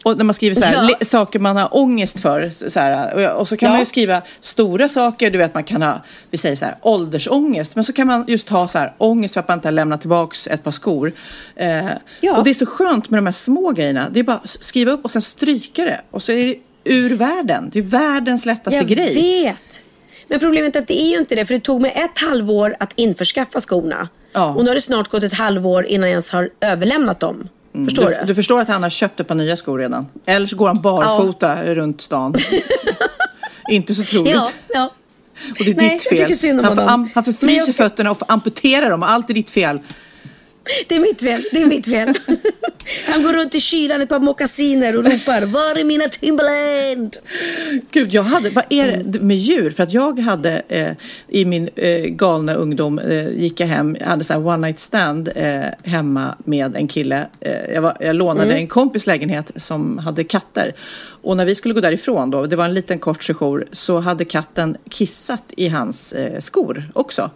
Och när man skriver så här, Ja. saker man har ångest för. Så här, och, så kan Ja. man ju skriva stora saker. Du vet man kan ha, vi säger så här, åldersångest. Men så kan man just ha så här, ångest för att man inte har lämnat tillbaks ett par skor. Eh, Ja. Och det är så skönt med de här små grejerna. Det är bara att skriva upp och sen stryka det. Och så är det ur världen. Det är världens lättaste jag grej. vet. Men problemet är att det är ju inte det för det tog mig ett halvår att införskaffa skorna. Ja. Och nu har det snart gått ett halvår innan jag ens har överlämnat dem. Förstår du, du? du förstår att han har köpt ett par nya skor redan? Eller så går han barfota runt stan. Inte så troligt. Ja, ja. Och det är Nej, ditt jag fel. tycker synd om han, får, honom. han förfryser jag fötterna och får amputera dem. Allt är ditt fel. Det är mitt fel. Det är mitt fel. Han går runt i kylan ett par mockasiner och ropar Var är mina Timberland? Gud, jag hade, vad är det med djur? För att jag hade eh, i min eh, galna ungdom, eh, gick jag hem, jag hade så här one night stand eh, hemma med en kille. Eh, jag, var, jag lånade Mm. en kompis lägenhet som hade katter. Och när vi skulle gå därifrån då, det var en liten kort sejour, så hade katten kissat i hans eh, skor också.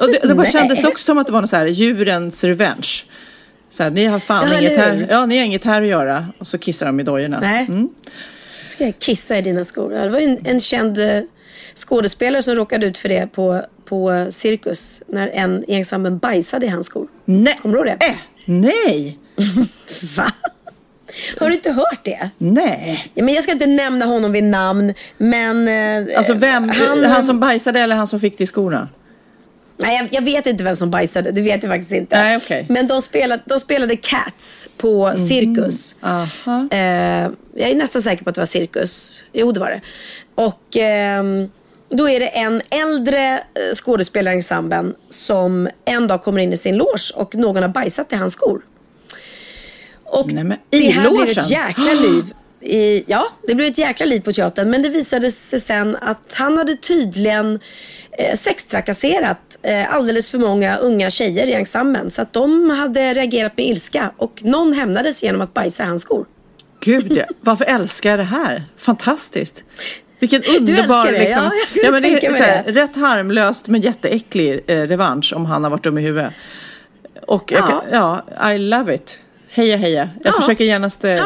Och det, det bara kändes det också som att det var något så här djurens revenge. Så här, ni har fan Ja, inget eller här, hur? ja, ni har inget här att göra. Och så kissar de i dojorna. Nej. Mm. Ska jag kissa i dina skor? Det var en, en känd eh, skådespelare som råkade ut för det på, på cirkus. När en i ensemblen bajsade i hans skor. Nej. Kommer du ihåg det? Äh, nej! Va? Har du inte hört det? Nej. Ja, men jag ska inte nämna honom vid namn, men... eh, Alltså vem? Han, Han, som bajsade eller han som fick det i skorna? Nej, jag, jag vet inte vem som bajsade. Det vet jag faktiskt inte. Nej, okej. Men de spelade, de spelade Cats på Cirkus. Aha. Eh, jag är nästan säker på att det var Cirkus. Jo, det var det. Och ehm, då är det en äldre eh, skådespelare i ensemblen som en dag kommer in i sin loge och någon har bajsat i hans skor. Och Nej, men i det här blev ett jäkla liv. i, ja, det blev ett jäkla liv på teatern. Men det visade sig sen att han hade tydligen eh, sextrakasserat eh, alldeles för många unga tjejer i ensemblen. Så att de hade reagerat med ilska och någon hämnades genom att bajsa i hans skor. Gud, ja. varför älskar jag det här? Fantastiskt. Vilken Du underbar... älskar det? Liksom, Ja, jag kunde men det tänka är mig så här, det. rätt harmlöst men jätteäcklig eh, revansch om han har varit dum i huvudet. Och jag Ja. kan, ja, I love it. Heja heja. Jag Ja. försöker genast eh,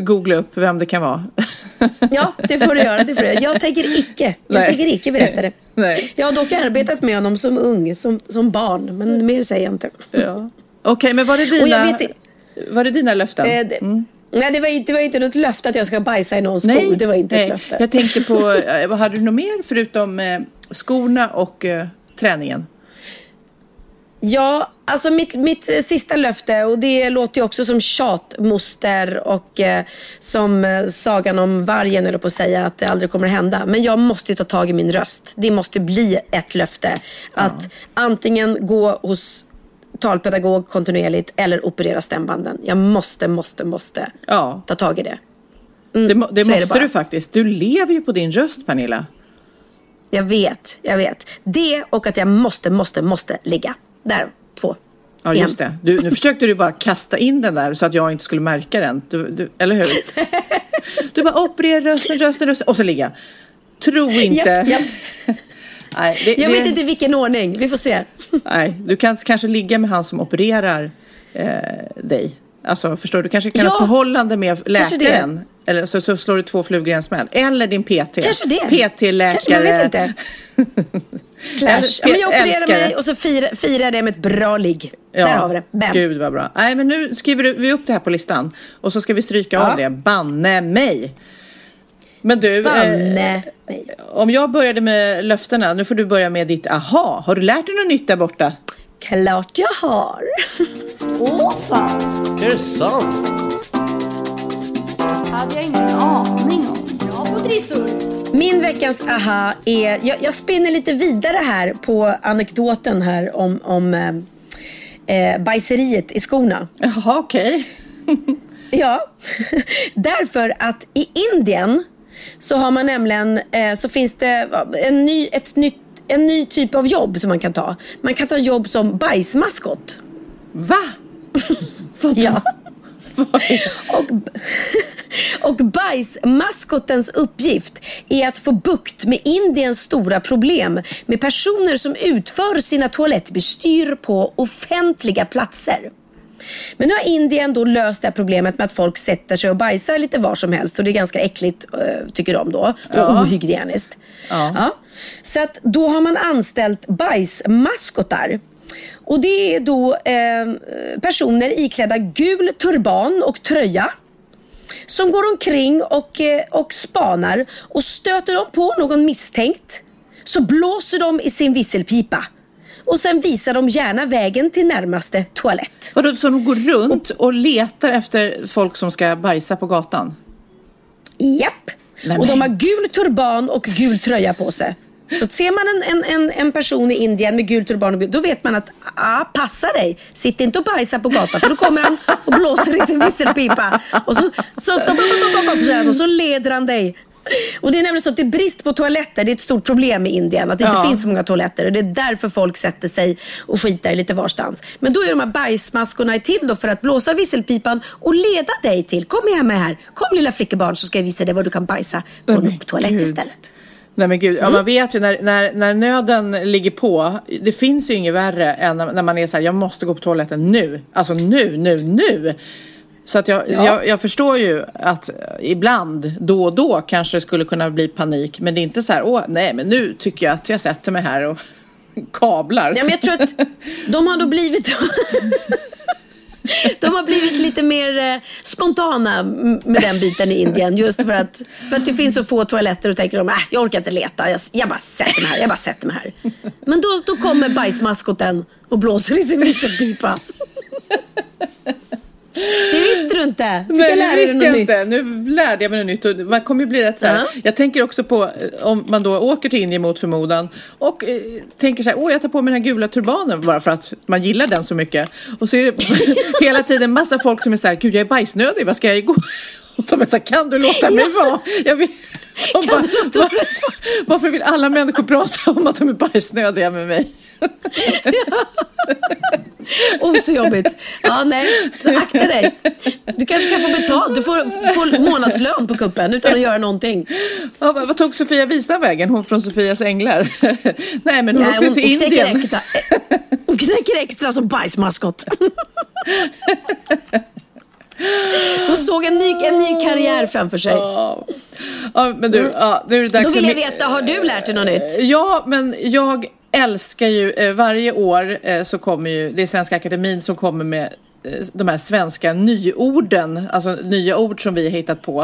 googla upp vem det kan vara. Ja, det får du göra. Det får du göra. Jag tänker icke. Jag Nej. tänker icke berätta det. Nej. Jag har dock arbetat med honom som ung, som, som barn. Men mer säger jag inte. Ja. Okej, men var det dina, vet var det dina löften? Eh, det, Nej, det var, inte- det var inte något löfte att jag ska bajsa i någons Nej, skor. Det var inte nej. ett löfte. Jag tänkte på, eh, vad hade du något mer förutom eh, skorna och eh, träningen? Ja, alltså mitt, mitt sista löfte och det låter ju också som tjatmoster och eh, som eh, sagan om vargen eller på att säga att det aldrig kommer att hända. Men jag måste ju ta tag i min röst. Det måste bli ett löfte. Att antingen gå hos talpedagog kontinuerligt eller operera stämbanden. Jag måste, måste, måste Ja. ta tag i det. det må, det det måste bara. du faktiskt. Du lever ju på din röst, Pernilla. Jag vet, jag vet. Det och att jag måste, måste, måste ligga. Där, två. Ja, Igen. just det. Du, nu försökte du bara kasta in den där så att jag inte skulle märka den. Du, du, eller hur? Du bara operera rösten, rösten, rösten och så ligga. Tro inte. Japp, japp. Nej, det, Jag det, vet inte i vilken ordning. Vi får se. Nej, du kan kanske ligga med han som opererar eh, dig. Alltså förstår du? Kanske kan ha Ja, ett förhållande med läkaren. Eller så, så slår du två flugor i en smäll. Eller din PT. Kanske det. PT-läkare. Kanske, man vet inte. Slash. Ja, men jag opererar älskare. mig och så firar, firar det med ett bra ligg. Ja, Där har vi det. Bam. Gud vad bra. Nej, men nu skriver vi upp det här på listan. Och så ska vi stryka Ja. av det. Banne mig. Men du, eh, om jag började med löftena, nu får du börja med ditt aha. Har du lärt dig något nytt där borta? Klart jag har. Åh fan, Är det sant? Hade jag ingen aning om. Bra på trissor. Min veckans aha är, jag, jag spinner lite vidare här på anekdoten här om, om eh, eh, bajseriet i skorna. Jaha, okej. Ja, därför att i Indien så har man nämligen, eh, så finns det en ny, ett nytt, en ny typ av jobb som man kan ta. Man kan ta jobb som bajsmaskot. Va? Vadå? Ja. Och, och bajsmaskotens uppgift är att få bukt med Indiens stora problem med personer som utför sina toalettbestyr på offentliga platser. Men nu har Indien då löst det här problemet med att folk sätter sig och bajsar lite var som helst och det är ganska äckligt eh, tycker de då och ohygieniskt. Ja. Så att då har man anställt bajsmaskotar. Och det är då eh, personer iklädda gul turban och tröja som går omkring och, eh, och spanar och stöter de på någon misstänkt så blåser de i sin visselpipa och sen visar de gärna vägen till närmaste toalett. Vadå, så de går runt och letar efter folk som ska bajsa på gatan? Japp! Nej, och de har gul turban och gul tröja på sig. Så ser man en, en, en, person i Indien med gul turban och gul, då vet man att ah, passa dig. Sitt inte och bajsa på gatan för då kommer han och blåser i sin visselpipa. Och så, så, och så leder han dig. Och det är nämligen så att det är brist på toaletter. Det är ett stort problem i Indien. Att det inte Ja. finns så många toaletter. Och det är därför folk sätter sig och skitar lite varstans. Men då är de här bajsmaskorna till då för att blåsa visselpipan och leda dig till. Kom med mig här. Kom lilla flickebarn så ska jag visa dig var du kan bajsa på en toalett istället. Nej men gud, Mm. ja, man vet ju när, när, när nöden ligger på, det finns ju inget värre än när, när man är så här, jag måste gå på toaletten nu. Alltså nu, nu, nu. Så att jag, Ja. jag, jag förstår ju att ibland, då och då, kanske det skulle kunna bli panik. Men det är inte så här, åh nej men nu tycker jag att jag sätter mig här och kablar. Ja, men jag tror att de har då blivit... De har blivit lite mer eh, spontana med den biten i Indien. Just för att, för att det finns så få toaletter och tänker de, äh, jag orkar inte leta. Jag, jag bara sätter mig här, jag bara sätter mig här. Men då, då kommer bajsmaskoten och blåser i sin visselpipa. Det visste du inte. Fick jag Nej, lära det dig något jag nytt? Nu lärde jag mig något nytt. Och man kommer ju bli rätt så här. Ja. Jag tänker också på eh, om man då åker till Indien mot förmodan och eh, tänker så här, åh jag tar på mig den här gula turbanen bara för att man gillar den så mycket. Och så är det hela tiden massa folk som är så här, gud jag är bajsnödig, vad ska jag gå Och de är så här, kan du låta mig vara? Jag vill, bara, "Va- varför vill alla människor prata om att de är bajsnödiga med mig? Åh, så jobbigt. Ja, nej. Så akta dig. Du kanske kan få betalt. Du får, får månadslön på kuppen utan att göra någonting. Ja, vad, tog Sofia Wistam vägen? Hon från Sofias Änglar? Nej, men hon Nej, åkte hon, till hon, Indien. extra, hon knäcker extra som bajsmaskot. Hon såg en ny, en ny karriär framför sig. Ja, Ja, men du, ja, nu är det dags Då vill jag veta, har du lärt dig något nytt? Ja, men jag älskar ju, eh, varje år eh, så kommer ju, det är Svenska Akademin som kommer med eh, de här svenska nyorden, alltså nya ord som vi har hittat på.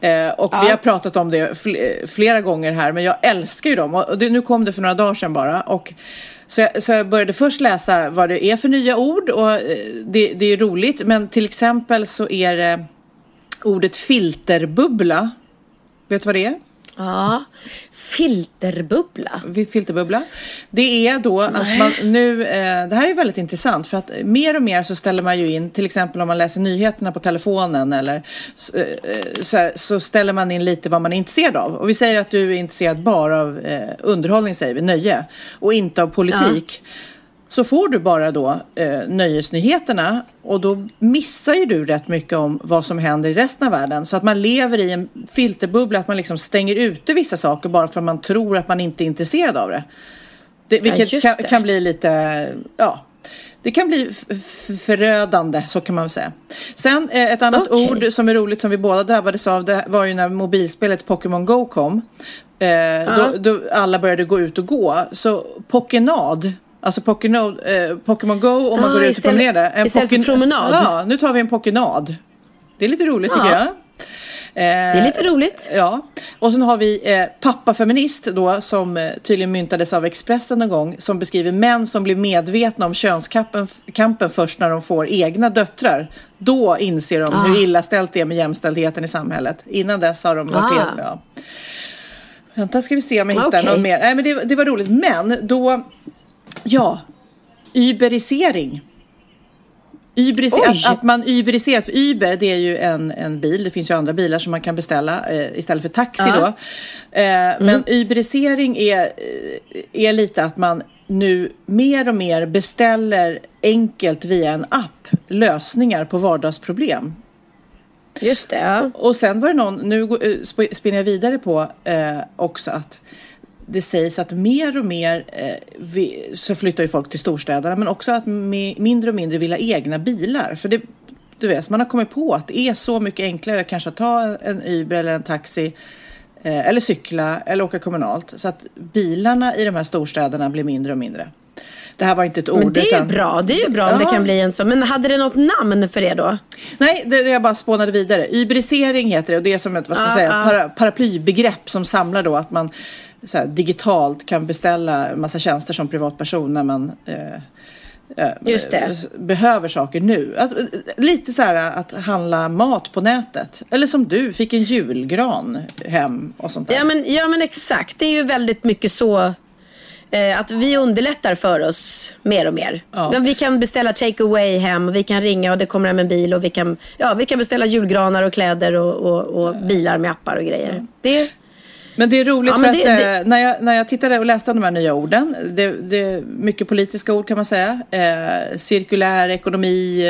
Eh, och vi har pratat om det fl- flera gånger här, men jag älskar ju dem. Och det, nu kom det för några dagar sedan bara. Och så jag, så jag började först läsa vad det är för nya ord och det, det är roligt. Men till exempel så är det ordet filterbubbla. Vet du vad det är? Ja. Filterbubbla. filterbubbla. Det är då att man nu, eh, det här är väldigt intressant för att mer och mer så ställer man ju in, till exempel om man läser nyheterna på telefonen eller så, eh, så, så ställer man in lite vad man är intresserad av. Och vi säger att du är intresserad bara av eh, underhållning, säger vi, nöje, och inte av politik. Så får du bara då eh, nöjesnyheterna och då missar ju du rätt mycket om vad som händer i resten av världen. Så att man lever i en filterbubbla, att man liksom stänger ute vissa saker bara för att man tror att man inte är intresserad av det. det vilket just kan, kan bli lite, ja, det kan bli förödande, så kan man väl säga. Sen eh, ett annat Okej. ord som är roligt som vi båda drabbades av, det var ju när mobilspelet Pokémon Go kom. Eh, då, då alla började gå ut och gå. Så Pokénad, alltså Pokémon, eh, Pokémon Go om man Ah, går ut och promenerar. En istället för promenad. Ja, nu tar vi en Pokénad. Det är lite roligt tycker Ja. jag. Det är lite roligt. Ja, och sen har vi eh, pappafeminist då som eh, tydligen myntades av Expressen någon gång som beskriver män som blir medvetna om könskampen kampen först när de får egna döttrar. Då inser de Ah. hur illa ställt det är med jämställdheten i samhället. Innan dess har de varit Ah. helt... Ja. Vänta ska vi se om jag hittar Okej. något mer. Nej men det, det var roligt. Men då, ja, uberisering. Oj. att, att man uberiserat, för Uber det är ju en, en bil, det finns ju andra bilar som man kan beställa eh, istället för taxi Ja. då. Eh, Men uberisering är, eh, är lite att man nu mer och mer beställer enkelt via en app lösningar på vardagsproblem. Just det. Ja. Och sen var det någon, nu eh, sp- spinner jag vidare på eh, också att det sägs att mer och mer eh, vi, så flyttar ju folk till storstäderna men också att mindre och mindre vill ha egna bilar. För det, du vet, man har kommit på att det är så mycket enklare kanske att ta en Uber eller en taxi eh, eller cykla eller åka kommunalt. Så att bilarna i de här storstäderna blir mindre och mindre. Det här var inte ett ord. Men det är ju utan- bra. Det är ju bra om det Ja. kan bli en så. Men hade det något namn för det då? Nej, det, det jag bara spånade vidare. Uberisering heter det och det är som ett vad ska Ah, säga, ah. para, paraplybegrepp som samlar då att man här, digitalt kan beställa en massa tjänster som privatperson när man eh, eh, det. behöver saker nu. Eh, lite så här att handla mat på nätet. Eller som du, fick en julgran hem och sånt där. Ja men, ja men exakt. Det är ju väldigt mycket så att vi underlättar för oss mer och mer. Ja. Men vi kan beställa take away hem, vi kan ringa och det kommer hem en bil och vi kan, ja, vi kan beställa julgranar och kläder och, och, och bilar med appar och grejer. Det, Men det är roligt Ja, för men att det- det- eh, när, jag, när jag tittade och läste om de här nya orden, det, det är mycket politiska ord kan man säga, eh, cirkulär ekonomi,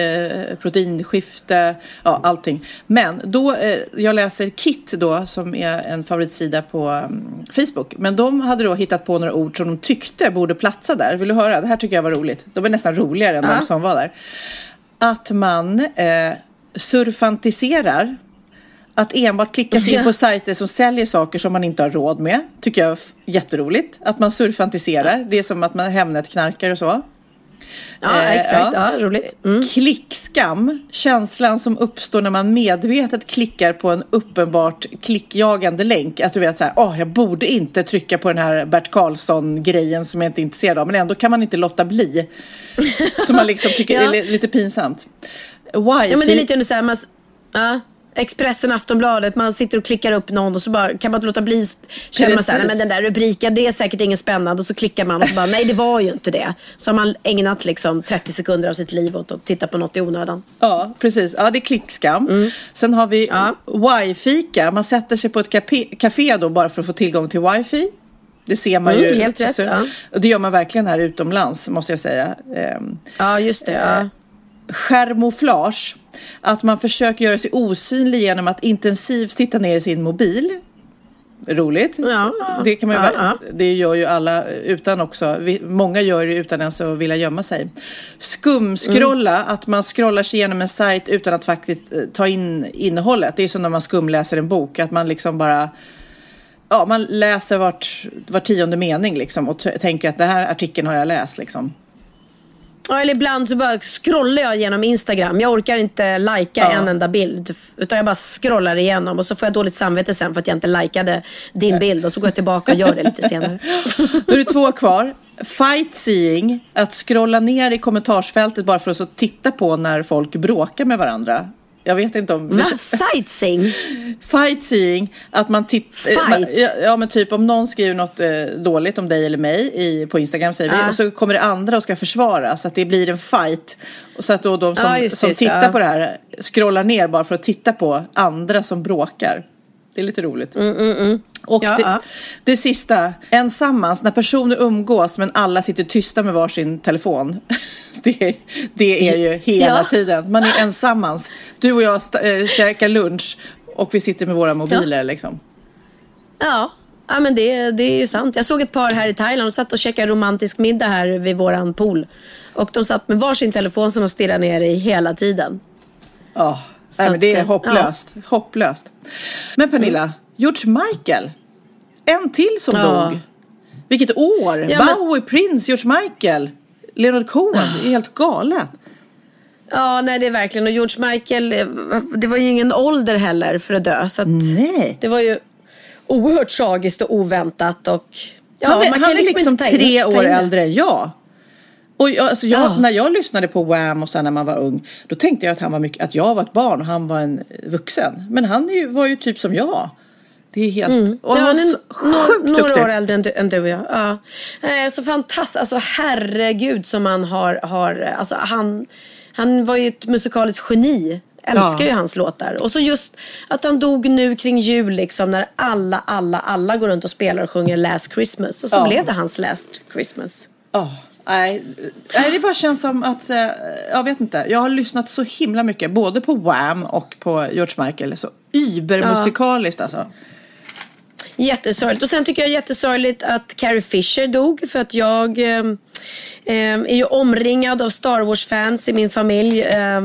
eh, proteinskifte, ja allting. Men då, eh, jag läser KIT då som är en favoritsida på mm, Facebook, men de hade då hittat på några ord som de tyckte borde platsa där. Vill du höra? Det här tycker jag var roligt. De är nästan roligare än de som var där. Att man eh, surfantiserar att enbart klicka sig in på sajter som säljer saker som man inte har råd med tycker jag är jätteroligt. Att man surfantiserar. Det är som att man Hemnet-knarkar och så. ja Eh, exakt, ja. ja. roligt. Mm. Klickskam, känslan som uppstår när man medvetet klickar på en uppenbart klickjagande länk. Att du vet så här, åh, jag borde inte trycka på den här Bert Karlsson-grejen som jag inte är intresserad av, men ändå kan man inte låta bli. Som man liksom tycker Ja. är li- lite pinsamt. Wifi. Ja men det är lite under så här, man, ja. Expressen, Aftonbladet, man sitter och klickar upp någon och så bara, kan man inte låta bli. Känner man såhär, nej, men den där rubriken, det är säkert inget spännande. Och så klickar man och så bara, nej det var ju inte det. Så har man ägnat liksom 30 sekunder av sitt liv åt att titta på något i onödan. Ja, precis. Ja, det är klickskam. Mm. Sen har vi wifi-fika. Man sätter sig på ett café, då bara för att få tillgång till wifi. Det ser man Mm, ju. helt rätt, Så, ja. och Det gör man verkligen här utomlands, måste jag säga. Ehm, Ja, just det. Ja. Skärmoflage. Att man försöker göra sig osynlig genom att intensivt titta ner i sin mobil. Roligt. Ja, Det, kan man ja, ja. det gör ju alla utan också. Vi, många gör det utan ens att vilja gömma sig. Skumskrolla, Mm. att man scrollar sig igenom en sajt utan att faktiskt eh, ta in innehållet. Det är som när man skumläser en bok. Att man liksom bara Ja, man läser vart, var tionde mening liksom och tänker att den här artikeln har jag läst liksom. Ja, eller ibland så bara scrollar jag genom Instagram. Jag orkar inte lajka Ja. en enda bild. Utan jag bara scrollar igenom och så får jag dåligt samvete sen för att jag inte likade din bild. Och så går jag tillbaka och gör det lite senare. Då är det två kvar. Sightseeing, att scrolla ner i kommentarsfältet bara för att så titta på när folk bråkar med varandra. Jag vet inte om... Va? Sightseeing? Sightseeing, att man tittar... Fight? Ja, ja, men typ om någon skriver något eh, dåligt om dig eller mig i, på Instagram säger vi. Ja. Och så kommer det andra och ska försvara så att det blir en fight. Och så att då de som, Ja, just som just tittar ja. på det här scrollar ner bara för att titta på andra som bråkar. Det är lite roligt. Och Mm, Ja, det, ja. det sista, ensammans, när personer umgås men alla sitter tysta med varsin telefon. Det, är- det är ju hela Ja. tiden. Man är ensammans. Du och jag äh, käkar lunch och vi sitter med våra mobiler liksom. Ja. Ja, men det, det är ju sant. Jag såg ett par här i Thailand och satt och käkade romantisk middag här vid våran pool. Och de satt med varsin telefon som de stirrade ner i hela tiden. Ja, Så nej, men det är eh, hopplöst. Hopplöst. Men Pernilla, George Michael. En till som Ja. dog. Vilket år! Ja, men- Bowie, Prince, George Michael, Leonard Cohen. Det är helt galet. Ja, nej det är verkligen. Och George Michael, eh, det var ju ingen ålder heller för att dö. Så att Nej. Det var ju oerhört tragiskt och oväntat. Och, ja, han är, man kan han är liksom liksom tre år äldre än jag. Och jag, alltså jag, Ja. när jag lyssnade på Wham och sen när man var ung, då tänkte jag att, han var mycket, att jag var ett barn och han var en vuxen. Men han ju, var ju typ som jag. Det är helt... Och Mm. Ja, han är sjukt några duktig. år äldre än du, än du och jag. Ja. Eh, Så fantastiskt. Alltså herregud som han har... har alltså, han, han var ju ett musikaliskt geni. Älskar Ja. ju hans låtar. Och så just att han dog nu kring jul liksom när alla, alla, alla går runt och spelar och sjunger Last Christmas. Och så Ja. blev det hans Last Christmas. Ja, nej, det bara känns som att, eh, jag vet inte, jag har lyssnat så himla mycket, både på Wham och på George Michael, så übermusikaliskt alltså. Jättesorgligt. Och sen tycker jag jättesorgligt att Carrie Fisher dog för att jag eh, är ju omringad av Star Wars-fans i min familj. Eh,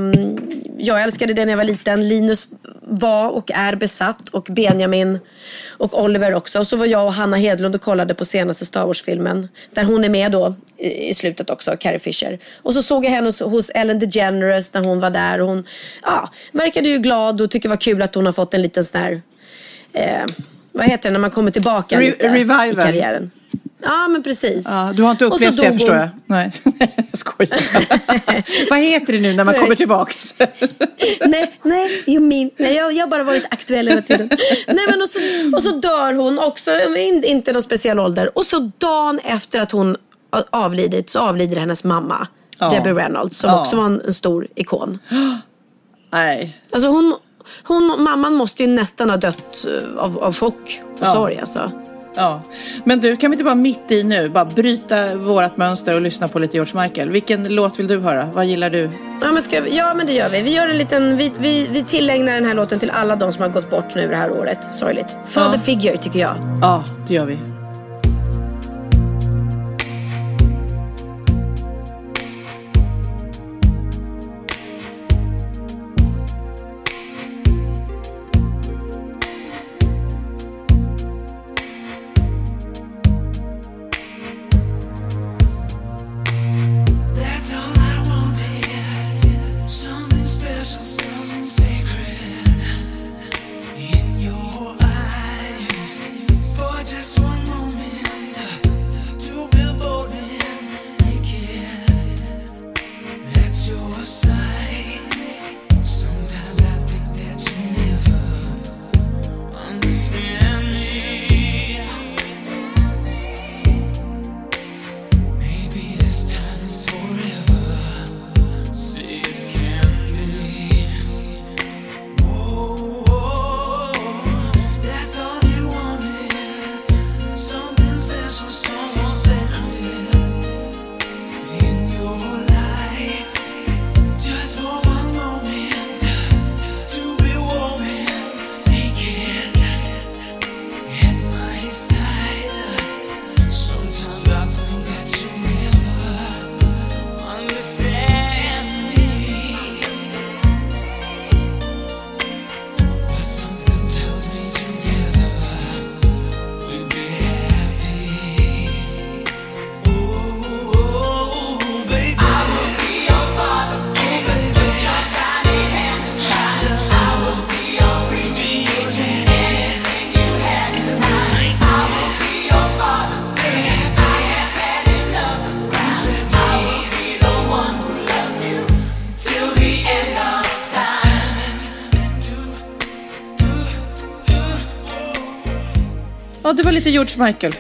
jag älskade det när jag var liten. Linus var och är besatt och Benjamin och Oliver också. Och så var jag och Hanna Hedlund och kollade på senaste Star Wars-filmen där hon är med då i, slutet också, Carrie Fisher. Och så såg jag henne hos, Ellen DeGeneres när hon var där hon ja, verkade ju glad och tycker det var kul att hon har fått en liten sån här eh, vad heter det när man kommer tillbaka Re- lite revival. i karriären. Ja men precis. Ja, du har inte upplevt det förstår jag. Nej, jag skojar. Vad heter det nu när man kommer tillbaka? nej, nej, you mean, nej jag, jag har bara varit aktuell hela tiden. nej men och så, och så dör hon också, in, inte någon speciell ålder. Och så dagen efter att hon avlidit så avlider hennes mamma. Ja. Debbie Reynolds som Ja. också var en, en stor ikon. Nej. Alltså hon, hon, mamman måste ju nästan ha dött eh, av, av chock och Ja. sorg alltså. Ja. Men du, kan vi inte bara mitt i nu bara bryta vårt mönster och lyssna på lite George Michael? Vilken låt vill du höra? Vad gillar du? Ja men, vi, ja men det gör vi. Vi, gör en liten, vi, vi, vi tillägnar den här låten till alla de som har gått bort nu det här året. Sorgligt. Father Ja. Figure tycker jag. Ja, det gör vi. George Michael.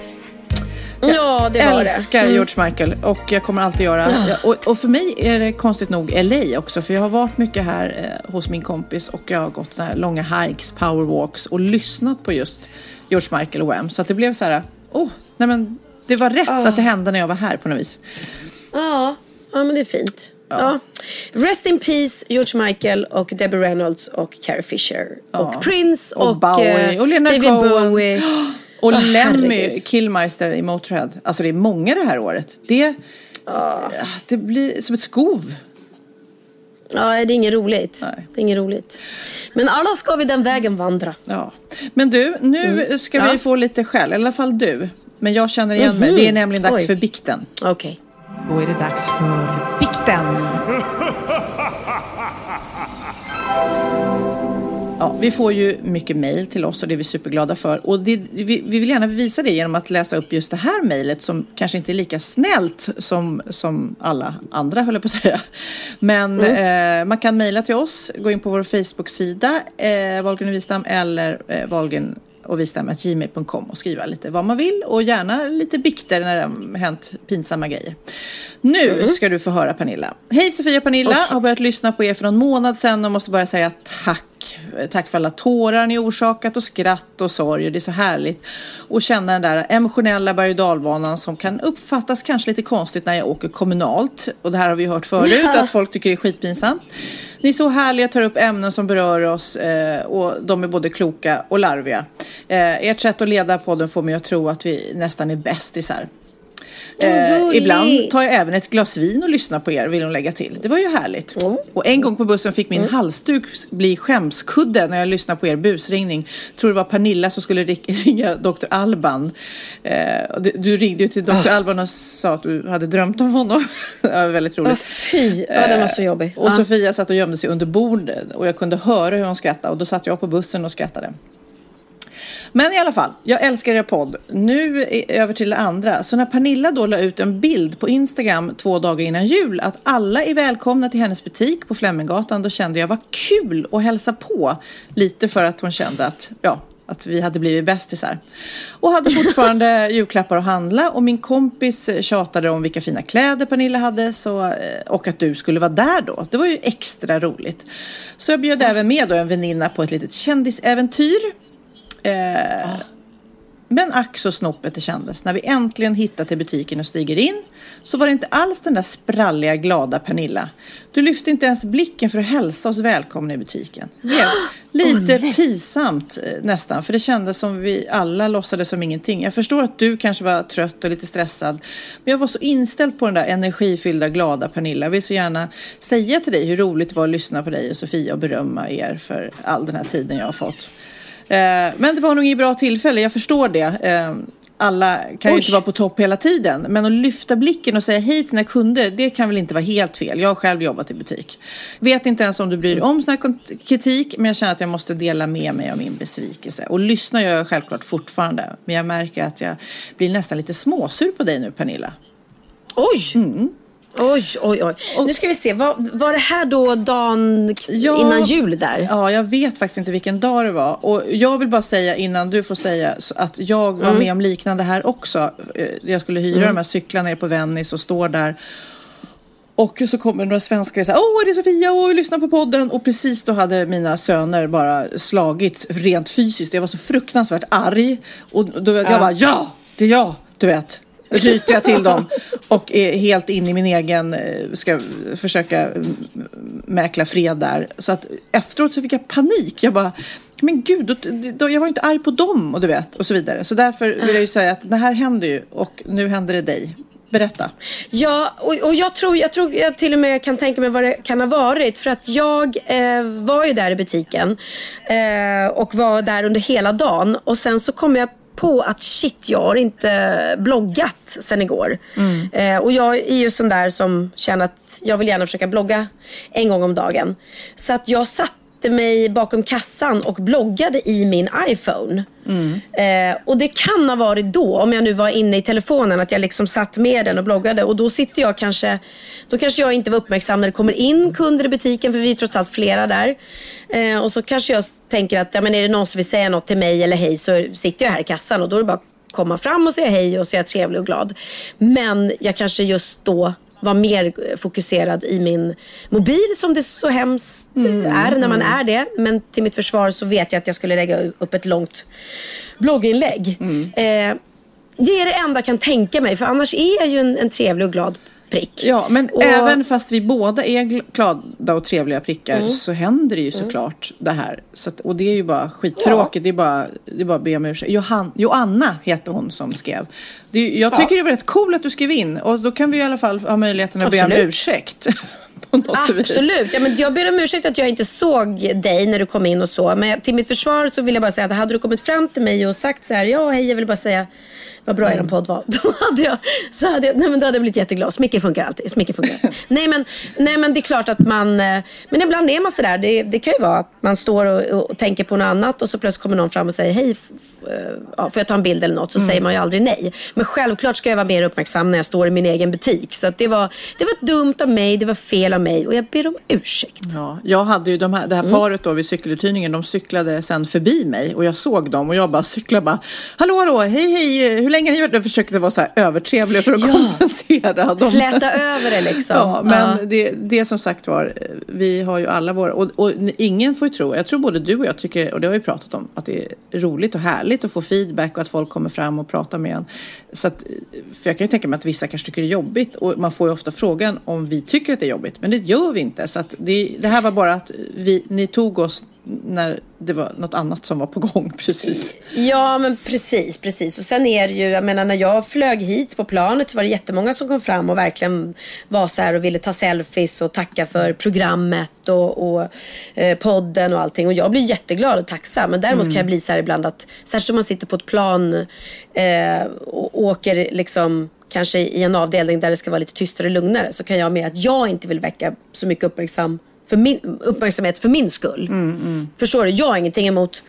Ja, det var det. älskar Mm. George Michael och jag kommer alltid göra. Ja, Och, och för mig är det konstigt nog LA också för jag har varit mycket här eh, hos min kompis och jag har gått här långa hikes, powerwalks och lyssnat på just George Michael och Wham. Så att det blev så här, åh, nej men det var rätt Ah. att det hände när jag var här på något vis. Ja, ja men det är fint. Ja. Rest in peace George Michael och Debbie Reynolds och Carrie Fisher. Och Prince och, Och Bowie eh, och Leonard David Cohen. Bowie. Och Åh, Lemmy herregud. Killmeister i Motörhead. Alltså det är många det här året. Det, det blir som ett skov. Ja, det är inget roligt. Det är inget roligt. Men alla ska vi den vägen vandra. Ja. Men du, nu ska Mm. Ja. vi få lite skäll. I alla fall du. Men jag känner igen mig. Mhm. Det är nämligen dags Oj. för bikten. Okej. Då är det dags för bikten. Ja, vi får ju mycket mejl till oss och det är vi superglada för. Och det, vi, vi vill gärna visa det genom att läsa upp just det här mejlet som kanske inte är lika snällt som, som alla andra, höll jag på att säga. Men eh, man kan mejla till oss, gå in på vår Facebook-sida, eh, Wahlgren och Wistam eller eh, Wahlgren och gmail.com och skriva lite vad man vill och gärna lite bikter när det har hänt pinsamma grejer. Nu ska du få höra Pernilla. Hej Sofia och Pernilla, har börjat lyssna på er för någon månad sedan och måste bara säga tack. Tack för alla tårar ni orsakat och skratt och sorg. Det är så härligt att känna den där emotionella berg och dalbanan som kan uppfattas kanske lite konstigt när jag åker kommunalt. Och det här har vi hört förut, att folk tycker det är skitpinsamt. Ni är så härliga, tar upp ämnen som berör oss eh, och de är både kloka och larviga. Eh, ert sätt att leda podden får mig att tro att vi nästan är bästisar. Eh, ibland tar jag även ett glas vin och lyssnar på er, vill hon lägga till. Det var ju härligt. Och en gång på bussen fick min halsduk bli skämskudde när jag lyssnade på er busringning. Tror det var Pernilla som skulle ri- ringa Dr. Alban. Eh, du, du ringde ju till Dr. Alban och sa att du hade drömt om honom. det var väldigt roligt. Åh, fy. Ja, den var så jobbig. Och Ja. Sofia satt och gömde sig under bordet och jag kunde höra hur hon skrattade och då satt jag på bussen och skrattade. Men i alla fall, jag älskar er podd. Nu över till det andra. Så när Pernilla då la ut en bild på Instagram två dagar innan jul att alla är välkomna till hennes butik på Fleminggatan, då kände jag vad kul att hälsa på. Lite för att hon kände att, ja, att vi hade blivit bästisar. Och hade fortfarande julklappar att handla och min kompis tjatade om vilka fina kläder Pernilla hade så, eh, och att du skulle vara där då. Det var ju extra roligt. Så jag bjöd även med då en väninna på ett litet kändisäventyr. Eh, men ack så snopet det kändes. När vi äntligen hittade till butiken och stiger in så var det inte alls den där spralliga, glada Pernilla. Du lyfte inte ens blicken för att hälsa oss välkomna i butiken. Det blev lite pinsamt eh, nästan, för det kändes som vi alla låtsades som ingenting. Jag förstår att du kanske var trött och lite stressad, men jag var så inställd på den där energifyllda, glada Pernilla. Jag vill så gärna säga till dig hur roligt det var att lyssna på dig och Sofia och berömma er för all den här tiden jag har fått. Eh, Men det var nog inget bra tillfälle, jag förstår det. Eh, Alla kan ju Oj. inte vara på topp hela tiden. Men att lyfta blicken och säga hej till sina kunder, det kan väl inte vara helt fel. Jag har själv jobbat i butik. Vet inte ens om du bryr dig om sån här kritik, men jag känner att jag måste dela med mig av min besvikelse. Och lyssna gör jag självklart fortfarande. Men jag märker att jag blir nästan lite småsur på dig nu, Pernilla. Oj! Mm. Oj, oj, oj. Nu ska vi se. Var, var det här då dagen k- innan jul där? Ja, jag vet faktiskt inte vilken dag det var. Och jag vill bara säga innan du får säga att jag var Mm. med om liknande här också. Eh, Jag skulle hyra Mm. de här cyklarna nere på Venice och står där. Och så kommer några svenskar och säger Åh, det är Sofia, åh, vi lyssnar på podden. Och precis då hade mina söner bara slagits rent fysiskt. Jag var så fruktansvärt arg. Och då jag Ja. bara, ja, det är jag, du vet. Ryter jag till dem och är helt in i min egen, eh, ska försöka mm, mäkla fred där. Så att efteråt så fick jag panik. Jag bara, men gud, jag var ju inte arg på dem och du vet och så vidare. Så därför vill jag ju säga att det här händer ju och nu händer det dig. Berätta. Ja, och, och jag, tror, jag tror jag till och med kan tänka mig vad det kan ha varit. För att jag eh, var ju där i butiken eh, och var där under hela dagen. Och sen så kom jag på att shit, jag har inte bloggat sen igår. Eh, och jag är ju sån där som känner att jag vill gärna försöka blogga en gång om dagen. Så att jag satte mig bakom kassan och bloggade i min iPhone. Eh, och det kan ha varit då, om jag nu var inne i telefonen, att jag liksom satt med den och bloggade. Och då sitter jag kanske, då kanske jag inte var uppmärksam när det kommer in kunder i butiken, för vi är trots allt flera där. Eh, och så kanske jag tänker att, ja men är det någon som vill säga något till mig eller hej så sitter jag här i kassan och då är det bara att komma fram och säga hej och säga trevlig och glad. Men jag kanske just då var mer fokuserad i min mobil som det så hemskt är när man är det. Men till mitt försvar så vet jag att jag skulle lägga upp ett långt blogginlägg. Eh, det är det enda jag kan tänka mig för annars är jag ju en, en trevlig och glad prick. Ja, men Och- även fast vi båda är gl- glada och trevliga prickar Mm. så händer det ju såklart det här. Så att, och det är ju bara skittråkigt. Det, är bara, det är bara att be om ursäkt. Johan, Joanna heter hon som skrev. Det, jag tycker det var rätt coolt att du skrev in och då kan vi i alla fall ha möjligheten att be om Absolut. ursäkt. Absolut. Ja, men jag ber om ursäkt att jag inte såg dig när du kom in och så. Men till mitt försvar så vill jag bara säga att hade du kommit fram till mig och sagt så här, ja hej jag vill bara säga vad bra Mm. er podd var. Då hade jag, så hade jag, nej, men då hade jag blivit jätteglad. Smicker funkar alltid. Smicker funkar. nej, men, nej men det är klart att man, eh, men ibland är man sådär. Det, det kan ju vara att man står och, och tänker på något annat och så plötsligt kommer någon fram och säger hej, eh, ja, får jag ta en bild eller något? Så Mm. säger man ju aldrig nej. Men självklart ska jag vara mer uppmärksam när jag står i min egen butik. Så det, var, det var dumt av mig, det var fel av mig och jag ber om ursäkt. Ja, jag hade ju de här, det här Mm. paret då vid cykeluthyrningen, de cyklade sen förbi mig och jag såg dem och jag bara cyklade bara Hallå hallå, hej hej, länge har ni varit? Jag försökte vara så här övertrevlig för att kompensera. De, Släta över det liksom. Ja, men Ja. Det, det som sagt var, vi har ju alla våra, och, och ingen får ju tro, jag tror både du och jag tycker, och det har vi pratat om, att det är roligt och härligt att få feedback och att folk kommer fram och pratar med en. Så att, för jag kan ju tänka mig att vissa kanske tycker det är jobbigt och man får ju ofta frågan om vi tycker att det är jobbigt, men det gör vi inte. Så att det, det här var bara att vi, ni tog oss när det var något annat som var på gång precis. Ja, men precis, precis. Och sen är det ju, jag menar när jag flög hit på planet var det jättemånga som kom fram och verkligen var så här och ville ta selfies och tacka för programmet och, och eh, podden och allting. Och jag blir jätteglad och tacksam. Men däremot kan jag bli så här ibland att, särskilt om man sitter på ett plan eh, och åker liksom kanske i en avdelning där det ska vara lite tystare och lugnare så kan jag med att jag inte vill väcka så mycket uppmärksam för min, uppmärksamhet för min skull. Förstår du? Jag har ingenting emot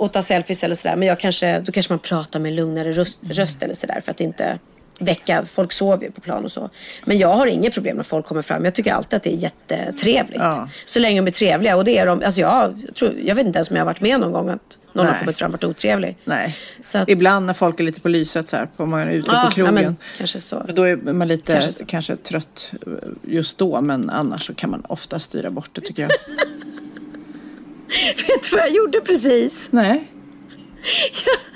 att- ta selfies eller sådär. Men jag kanske, då kanske man pratar med lugnare röst, röst eller sådär för att inte väcka. Folk sover ju på plan och så. Men jag har inget problem när folk kommer fram. Jag tycker alltid att det är jättetrevligt. Ja. Så länge de är trevliga. Och det är de. Alltså jag, tror, jag vet inte ens om jag har varit med någon gång att någon Nej. har kommit fram och varit otrevlig. Nej. Att, Ibland när folk är lite på lyset så här, på man är ute Ja, på krogen. ja, men kanske så. Men Då är man lite Kanske kanske, trött just då, men annars så kan man ofta styra bort det tycker jag. Vet du vad jag gjorde precis? Nej. Jag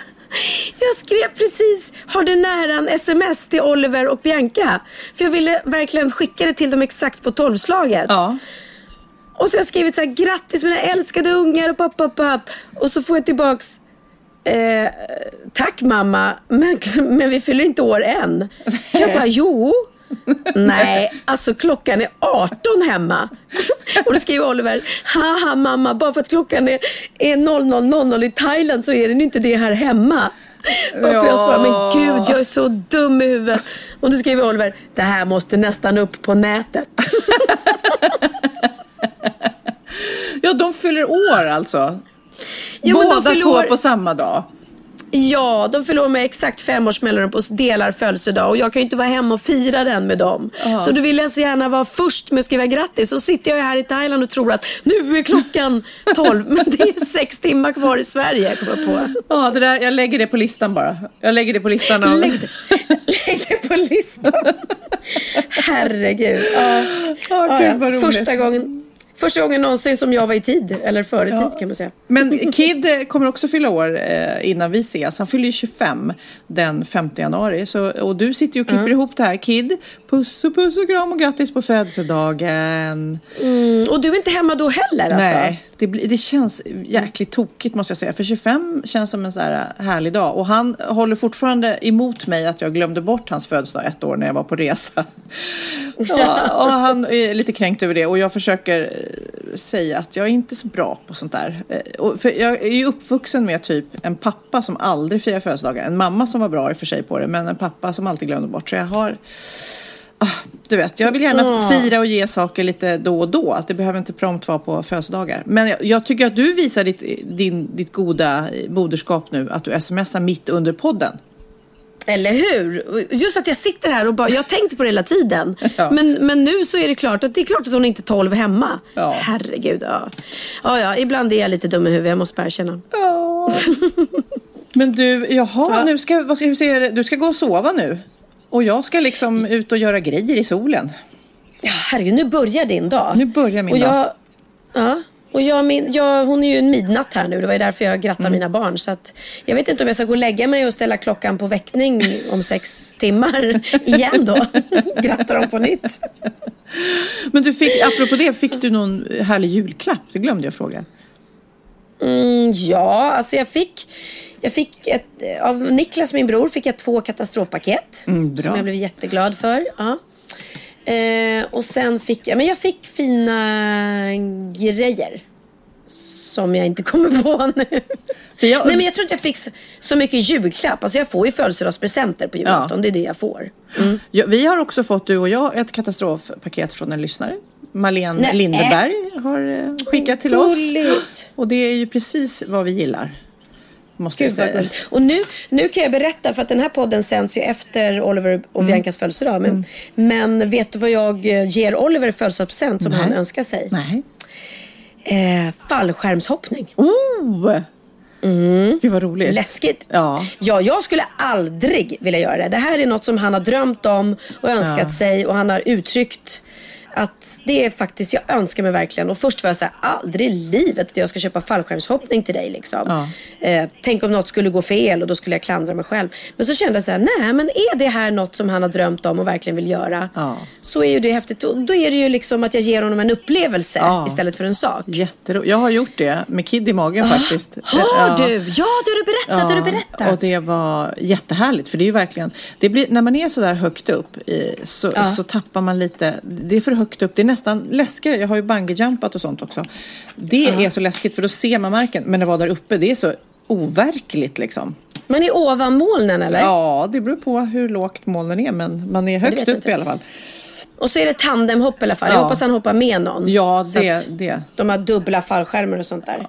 skrev precis, har du nära en sms till Oliver och Bianca? För jag ville verkligen skicka det till dem exakt på tolvslaget. Ja. Och så har jag skrivit så här, grattis mina älskade ungar och papp, papp, papp. Och så får jag tillbaks, eh, tack mamma, men, men vi fyller inte år än. Jag bara, jo. Nej, alltså klockan är 18 hemma. Och då skriver Oliver, haha mamma, bara för att klockan är, är 00.00 i Thailand så är den inte det här hemma. Och jag svarar, men gud jag är så dum i huvudet. Och då skriver Oliver, det här måste nästan upp på nätet. ja, de fyller år alltså. Ja, de Båda två år- på samma dag. Ja, de fyller år med exakt fem års mellanrum på delar födelsedag och jag kan ju inte vara hemma och fira den med dem. Så då vill jag så gärna vara först med att skriva grattis. Så sitter jag här i Thailand och tror att nu är klockan 12 men det är sex timmar kvar i Sverige kommer jag på. Ja, det där, jag lägger det på listan bara. Jag lägger det på listan. Av... Lägg det, lägg det på listan. Herregud. Ja. Ja, Ja, gud, ja. roligt. Första gången. Första gången någonsin som jag var i tid, eller före tid kan man säga. Men Kid eh, kommer också fylla år eh, innan vi ses. Han fyller ju 25 den 5 januari. Så, och du sitter ju och klipper ihop det här. Kid, puss och puss och kram och grattis på födelsedagen. Mm, och du är inte hemma då heller alltså? Nej, det, det känns jäkligt tokigt måste jag säga. För 25 känns som en sån här härlig dag. Och han håller fortfarande emot mig att jag glömde bort hans födelsedag ett år när jag var på resa. Ja, och han är lite kränkt över det. Och jag försöker eh, säga att jag är inte så bra på sånt där. Eh, för jag är ju uppvuxen med typ en pappa som aldrig firar födelsedagar. En mamma som var bra i och för sig på det. Men en pappa som alltid glömde bort. Så jag har Ah, du vet, jag vill gärna fira och ge saker lite då och då. Att det behöver inte prompt vara på födelsedagar. Men jag, jag tycker att du visar ditt, din, ditt goda moderskap nu. Att du smsar mitt under podden. Eller hur? Just att jag sitter här och bara, jag tänkte på det hela tiden. Ja. Men, men nu så är det klart att det är klart att hon inte är 12 hemma. Ja. Herregud, ja. ja. Ja, ibland är jag lite dum i huvudet, jag måste bara erkänna. Men du, jaha, nu ska, vad ska vi säga, du ska gå och sova nu. Och jag ska liksom ut och göra grejer i solen. Ja, herregud, nu börjar din dag. Nu börjar min och dag. jag, Ja. Och jag, min, jag, hon är ju en midnatt här nu. Det var ju därför jag grattar Mm. mina barn. Så att, jag vet inte om jag ska gå och lägga mig och ställa klockan på väckning om sex timmar igen då. Gratta dem på nytt. Men du fick, apropå det, fick du någon härlig julklapp? Det glömde jag fråga. Mm, ja, alltså jag fick, jag fick ett, av Niklas, min bror, fick jag två katastrofpaket. Mm. Som jag blev jätteglad för. Ja. Eh, och sen fick jag, men jag fick fina grejer. Som jag inte kommer på nu. jag- Nej men jag tror inte jag fick så, så mycket julklapp. Alltså jag får ju födelsedagspresenter på julafton. Det är det jag får. Mm. Ja, vi har också fått, du och jag, ett katastrofpaket från en lyssnare. Marlene Nej. Lindeberg har eh, skickat till oss. Gulligt. Och det är ju precis vad vi gillar. Måste jag Gud vad säga. Och nu, nu kan jag berätta, för att den här podden sänds ju efter Oliver och Mm. Biancas födelsedag. Men, men vet du vad jag eh, ger Oliver i födelsedagspresent som Nej. han önskar sig? Nej. Eh, fallskärmshoppning. Oh! Gud vad roligt. Läskigt. Ja. Ja, jag skulle aldrig vilja göra det. Det här är något som han har drömt om och önskat Ja. sig och han har uttryckt att det är faktiskt, jag önskar mig verkligen. Och först var jag så här, aldrig i livet att jag ska köpa fallskärmshoppning till dig liksom. Ja. Eh, tänk om något skulle gå fel och då skulle jag klandra mig själv. Men så kände jag så här, nej men är det här något som han har drömt om och verkligen vill göra. Ja. Så är ju det häftigt. Och då är det ju liksom att jag ger honom en upplevelse Ja. istället för en sak. Jätteroligt. Jag har gjort det med Kid i magen faktiskt. Har du? Ja, det har du berättat. det har du berättat. och det var jättehärligt för det är ju verkligen, det blir, när man är så där högt upp i, så, så tappar man lite, det är för högt upp, det är nästan läskigare, jag har ju bungyjumpat och sånt också. Det är så läskigt för då ser man marken, men det var där uppe, det är så overkligt liksom. Man är ovan molnen eller? Ja, det beror på hur lågt molnen är, men man är högt jag upp inte. i alla fall. Och så är det tandemhopp i alla fall. Jag Ja. hoppas han hoppar med någon. Ja, Så det, att det. De har dubbla fallskärmar och sånt där.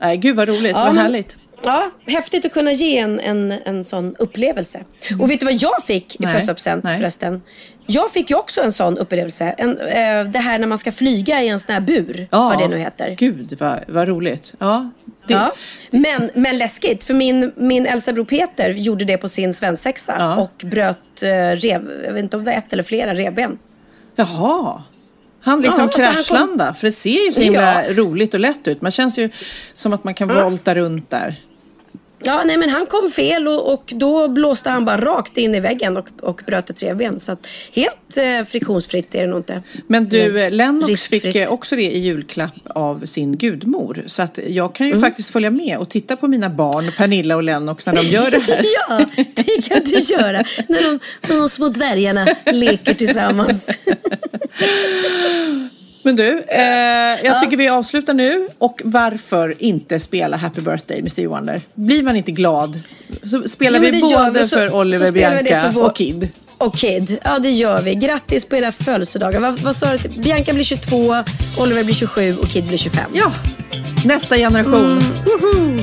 Nej, gud vad roligt, Ja, vad men- härligt. Ja, häftigt att kunna ge en, en, en sån upplevelse. Och vet du vad jag fick i födelsedagspresent förresten? Jag fick ju också en sån upplevelse. En, eh, det här när man ska flyga i en sån här bur. Ja, Vad det nu heter. Gud vad, vad roligt. Ja, det, Ja. Men, men läskigt, för min, min äldsta bror Peter gjorde det på sin svensexa Ja. och bröt eh, rev, jag vet inte om det var ett eller flera revben. Jaha. Han liksom Ja, han kom- för det ser ju så himla Ja. roligt och lätt ut. Man känns ju som att man kan volta runt där. Ja, nej men han kom fel och, och då blåste han bara rakt in i väggen och, och bröt ett revben. Så att helt eh, friktionsfritt är det nog inte. Men du, eh, Lennox riskfritt. fick eh, också det i julklapp av sin gudmor. Så att jag kan ju Mm. faktiskt följa med och titta på mina barn, Pernilla och Lennox, när de gör det här. ja, det kan du göra. När de, när de små dvärgarna leker tillsammans. Men du, eh, jag tycker vi avslutar nu. Och varför inte spela Happy Birthday med Stevie Wonder? Blir man inte glad så spelar Jo, vi både vi. Så- för Oliver, Bianca vår- och Kid. Och Kid. Ja, det gör vi. Grattis på era födelsedagar. Vad, vad sa du? Bianca blir 22, Oliver blir 27 och Kid blir 25. Ja, nästa generation. Woho!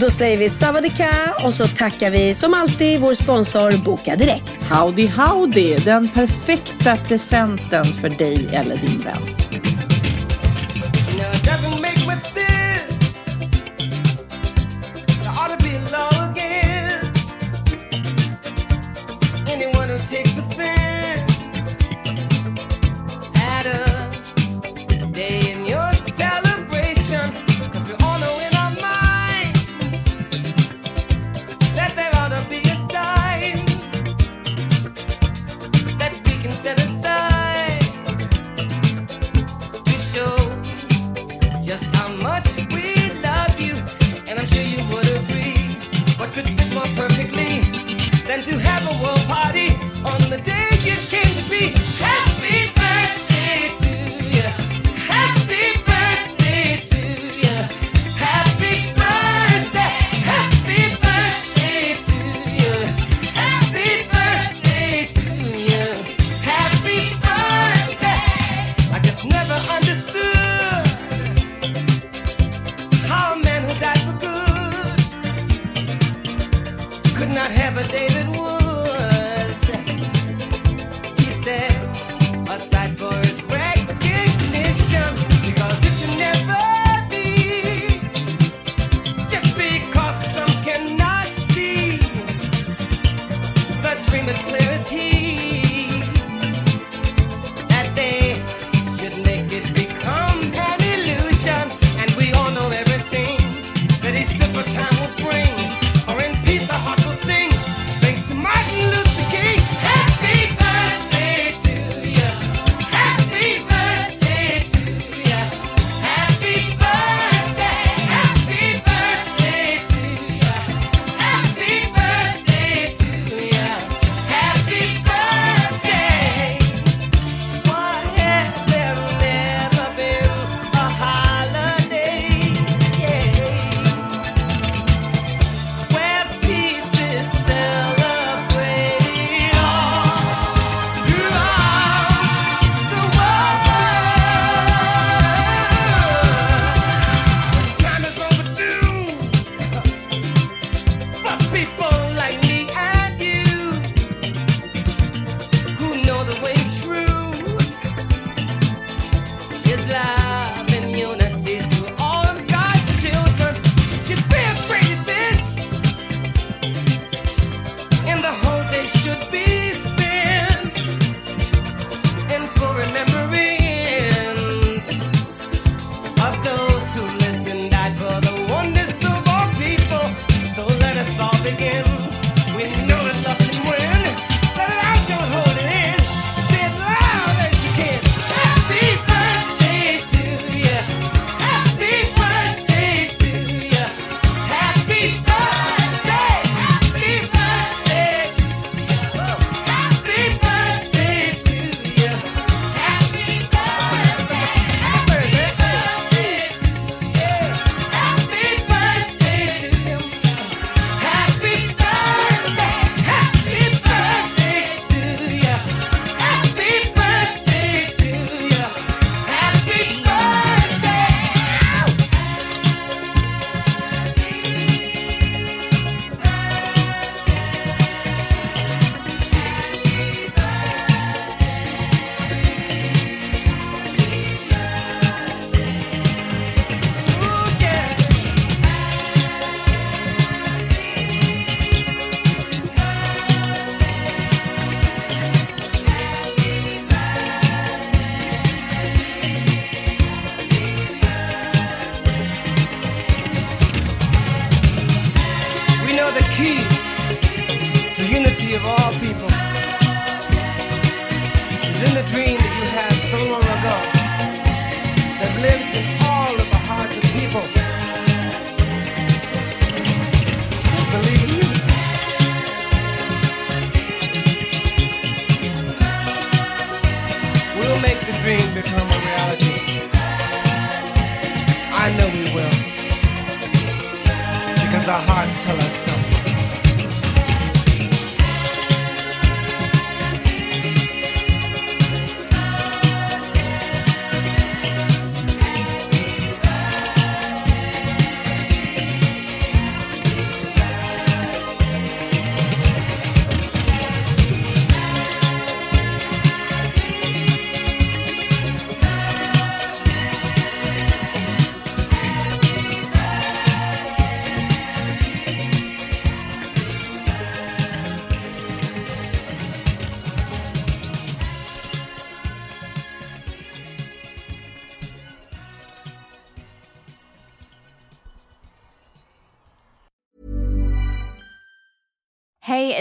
Då säger vi savadika och så tackar vi som alltid vår sponsor Boka Direkt. Howdy Howdy, den perfekta presenten för dig eller din vän. my perfect.